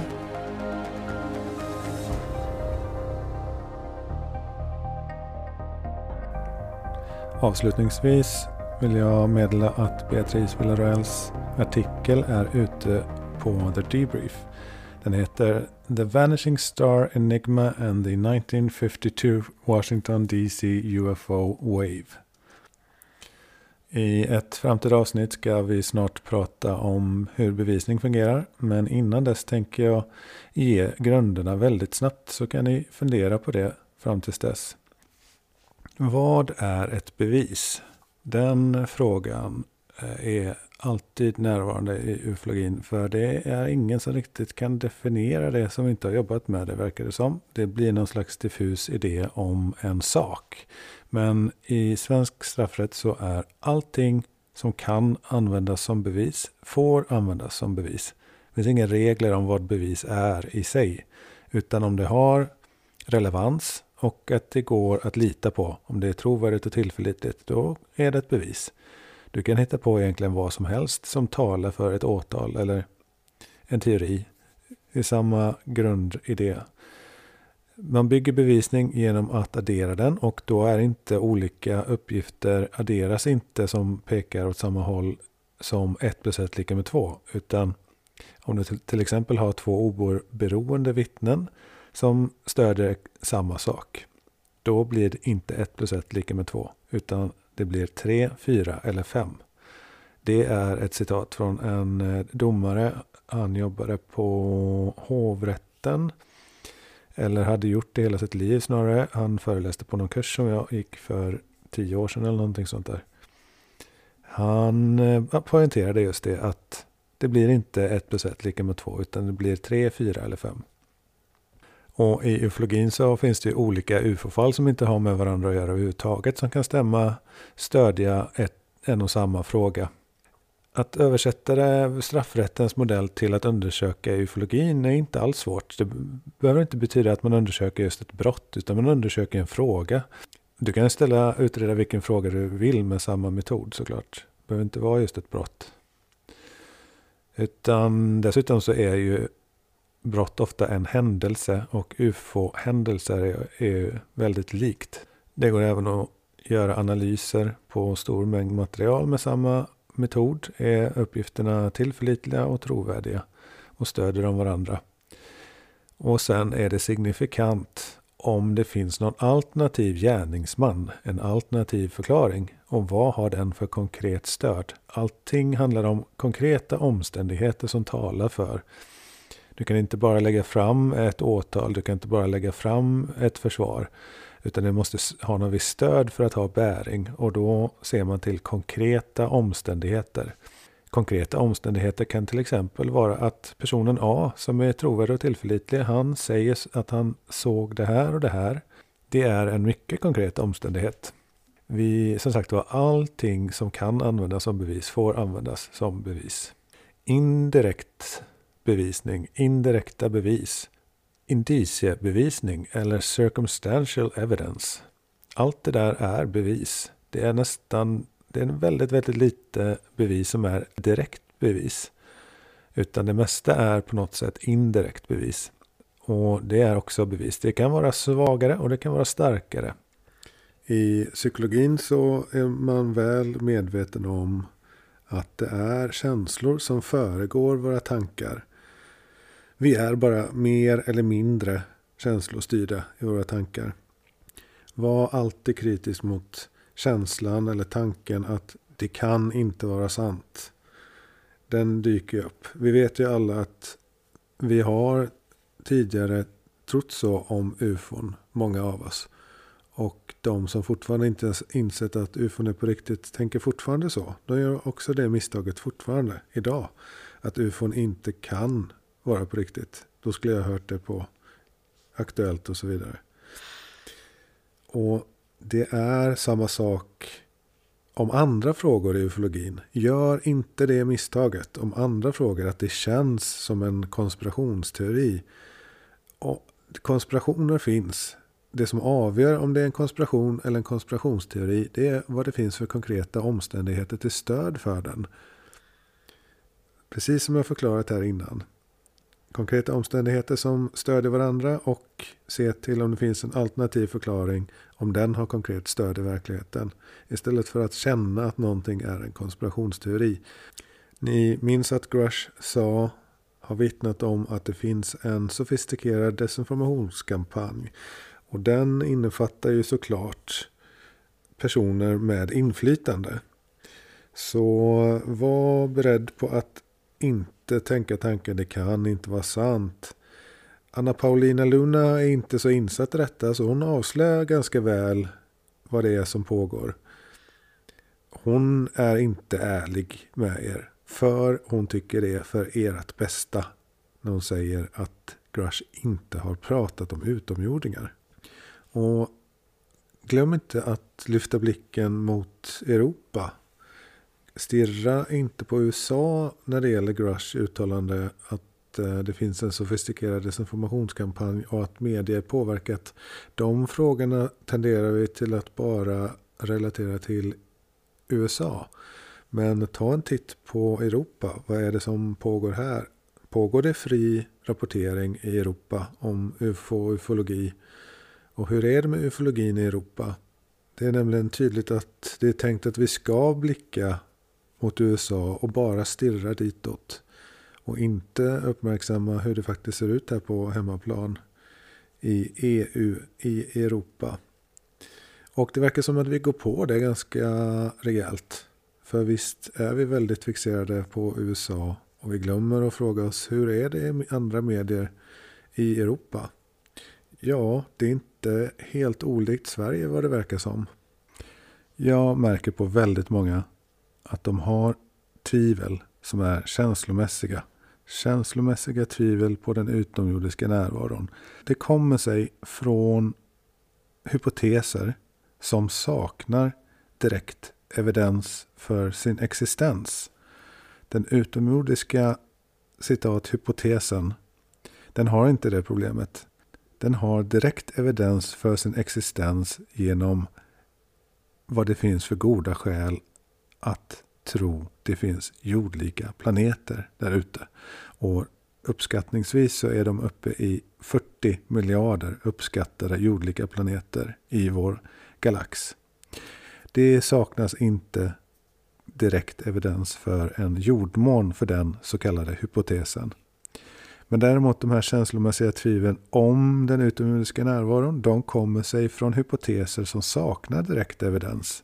Speaker 2: Avslutningsvis vill jag meddela att Beatrice Villaroels artikel är ute på The Debrief. Den heter The Vanishing Star Enigma and the 1952 Washington DC UFO Wave. I ett framtida avsnitt ska vi snart prata om hur bevisning fungerar. Men innan dess tänker jag ge grunderna väldigt snabbt så kan ni fundera på det fram tills dess. Vad är ett bevis? Den frågan eh, är alltid närvarande i ufologin. För det är ingen som riktigt kan definiera det som inte har jobbat med det verkar det som. Det blir någon slags diffus idé om en sak. Men i svensk straffrätt så är allting som kan användas som bevis får användas som bevis. Det finns inga regler om vad bevis är i sig. Utan om det har relevans och att det går att lita på. Om det är trovärdigt och tillförlitligt, då är det ett bevis. Du kan hitta på egentligen vad som helst som talar för ett åtal eller en teori. Det är samma grundidé. Man bygger bevisning genom att addera den och då är inte olika uppgifter adderas inte som pekar åt samma håll som 1 plus 1 lika med 2. Utan om du till exempel har två oberoende vittnen som stöder samma sak. Då blir det inte 1 plus 1 lika med 2 utan det blir 3, 4 eller 5. Det är ett citat från en eh, domare. Han jobbade på hovrätten eller hade gjort det hela sitt liv snarare. Han föreläste på någon kurs som jag gick för tio år sedan eller någonting sånt där. Han eh, poängterade just det att det blir inte 1 plus 1 lika med 2 utan det blir 3, 4 eller 5. Och i ufologin så finns det olika ufo-fall som inte har med varandra att göra överhuvudtaget som kan stämma, stödja ett, en och samma fråga. Att översätta det, straffrättens modell till att undersöka ufologin är inte alls svårt. Det behöver inte betyda att man undersöker just ett brott, utan man undersöker en fråga. Du kan ställa, utreda vilken fråga du vill med samma metod såklart. Det behöver inte vara just ett brott. Utan dessutom så är ju brott ofta en händelse och ufo-händelser är, är väldigt likt. Det går även att göra analyser på stor mängd material med samma metod. Är uppgifterna tillförlitliga och trovärdiga och stöder de varandra? Och sen är det signifikant om det finns någon alternativ gärningsman, en alternativ förklaring. Och vad har den för konkret stöd? Allting handlar om konkreta omständigheter som talar för du kan inte bara lägga fram ett åtal, du kan inte bara lägga fram ett försvar. Utan det måste ha något visst stöd för att ha bäring och då ser man till konkreta omständigheter. Konkreta omständigheter kan till exempel vara att personen A som är trovärdig och tillförlitlig, han säger att han såg det här och det här. Det är en mycket konkret omständighet. Vi, som sagt var, allting som kan användas som bevis får användas som bevis. Indirekt bevisning, indirekta bevis, indiciebevisning eller circumstantial evidence. Allt det där är bevis. Det är nästan, det är väldigt, väldigt lite bevis som är direkt bevis. Utan det mesta är på något sätt indirekt bevis. Och det är också bevis. Det kan vara svagare och det kan vara starkare. I psykologin så är man väl medveten om att det är känslor som föregår våra tankar. Vi är bara mer eller mindre känslostyrda i våra tankar. Var alltid kritisk mot känslan eller tanken att det kan inte vara sant. Den dyker upp. Vi vet ju alla att vi har tidigare trott så om ufon, många av oss. Och de som fortfarande inte ens insett att ufon är på riktigt tänker fortfarande så. De gör också det misstaget fortfarande idag. Att ufon inte kan vara på riktigt. Då skulle jag ha hört det på Aktuellt och så vidare. Och det är samma sak om andra frågor i ufologin. Gör inte det misstaget om andra frågor att det känns som en konspirationsteori. Och konspirationer finns det som avgör om det är en konspiration eller en konspirationsteori, det är vad det finns för konkreta omständigheter till stöd för den. Precis som jag förklarat här innan. Konkreta omständigheter som stödjer varandra och se till om det finns en alternativ förklaring om den har konkret stöd i verkligheten. Istället för att känna att någonting är en konspirationsteori. Ni minns att Grush sa, har vittnat om att det finns en sofistikerad desinformationskampanj och den innefattar ju såklart personer med inflytande. Så var beredd på att inte tänka tanken det kan inte vara sant. Anna Paulina Luna är inte så insatt i detta så hon avslöjar ganska väl vad det är som pågår. Hon är inte ärlig med er. För hon tycker det är för ert bästa. När hon säger att Grush inte har pratat om utomjordingar. Och glöm inte att lyfta blicken mot Europa. Stirra inte på USA när det gäller Grush uttalande att eh, det finns en sofistikerad desinformationskampanj och att media är påverkat. De frågorna tenderar vi till att bara relatera till USA. Men ta en titt på Europa. Vad är det som pågår här? Pågår det fri rapportering i Europa om ufo och ufologi? Och hur är det med ufologin i Europa? Det är nämligen tydligt att det är tänkt att vi ska blicka mot USA och bara stirra ditåt. Och inte uppmärksamma hur det faktiskt ser ut här på hemmaplan i EU, i Europa. Och det verkar som att vi går på det ganska rejält. För visst är vi väldigt fixerade på USA och vi glömmer att fråga oss hur är det i andra medier i Europa? Ja, det är inte helt olikt Sverige vad det verkar som. Jag märker på väldigt många att de har tvivel som är känslomässiga. Känslomässiga tvivel på den utomjordiska närvaron. Det kommer sig från hypoteser som saknar direkt evidens för sin existens. Den utomjordiska citat hypotesen den har inte det problemet. Den har direkt evidens för sin existens genom vad det finns för goda skäl att tro det finns jordlika planeter där ute. Och uppskattningsvis så är de uppe i 40 miljarder uppskattade jordlika planeter i vår galax. Det saknas inte direkt evidens för en jordmån för den så kallade hypotesen. Men däremot de här känslomässiga tvivlen om den utomjordiska närvaron, de kommer sig från hypoteser som saknar direkt evidens.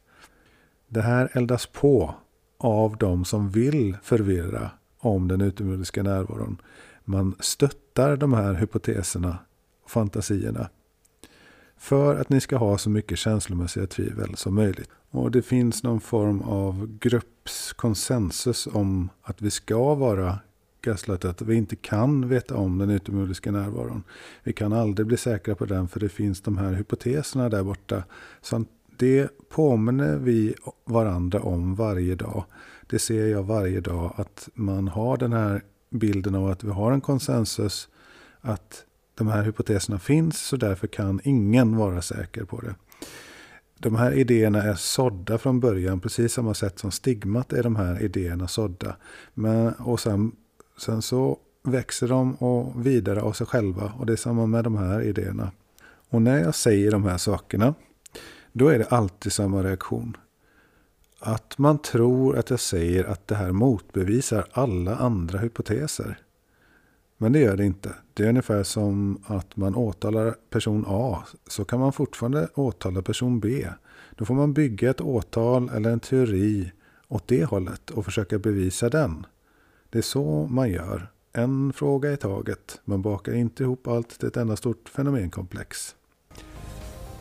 Speaker 2: Det här eldas på av de som vill förvirra om den utomjordiska närvaron. Man stöttar de här hypoteserna och fantasierna. För att ni ska ha så mycket känslomässiga tvivel som möjligt. Och det finns någon form av gruppskonsensus om att vi ska vara gaslightade. Att vi inte kan veta om den utomjordiska närvaron. Vi kan aldrig bli säkra på den för det finns de här hypoteserna där borta. Så det påminner vi varandra om varje dag. Det ser jag varje dag att man har den här bilden av att vi har en konsensus. Att de här hypoteserna finns så därför kan ingen vara säker på det. De här idéerna är sådda från början, precis samma sätt som stigmat är de här idéerna sådda. Men, och sen, sen så växer de och vidare av sig själva och det är samma med de här idéerna. Och när jag säger de här sakerna, då är det alltid samma reaktion. Att man tror att jag säger att det här motbevisar alla andra hypoteser. Men det gör det inte. Det är ungefär som att man åtalar person A. Så kan man fortfarande åtala person B. Då får man bygga ett åtal eller en teori åt det hållet och försöka bevisa den. Det är så man gör. En fråga i taget. Man bakar inte ihop allt till ett enda stort fenomenkomplex.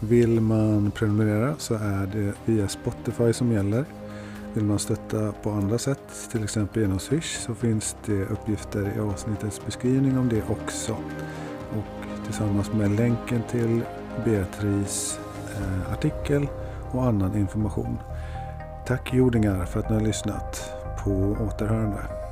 Speaker 2: Vill man prenumerera så är det via Spotify som gäller. Vill man stötta på andra sätt, till exempel genom Swish, så finns det uppgifter i avsnittets beskrivning om det också. Och tillsammans med länken till Beatrice eh, artikel och annan information. Tack jordingar för att ni har lyssnat. På återhörande.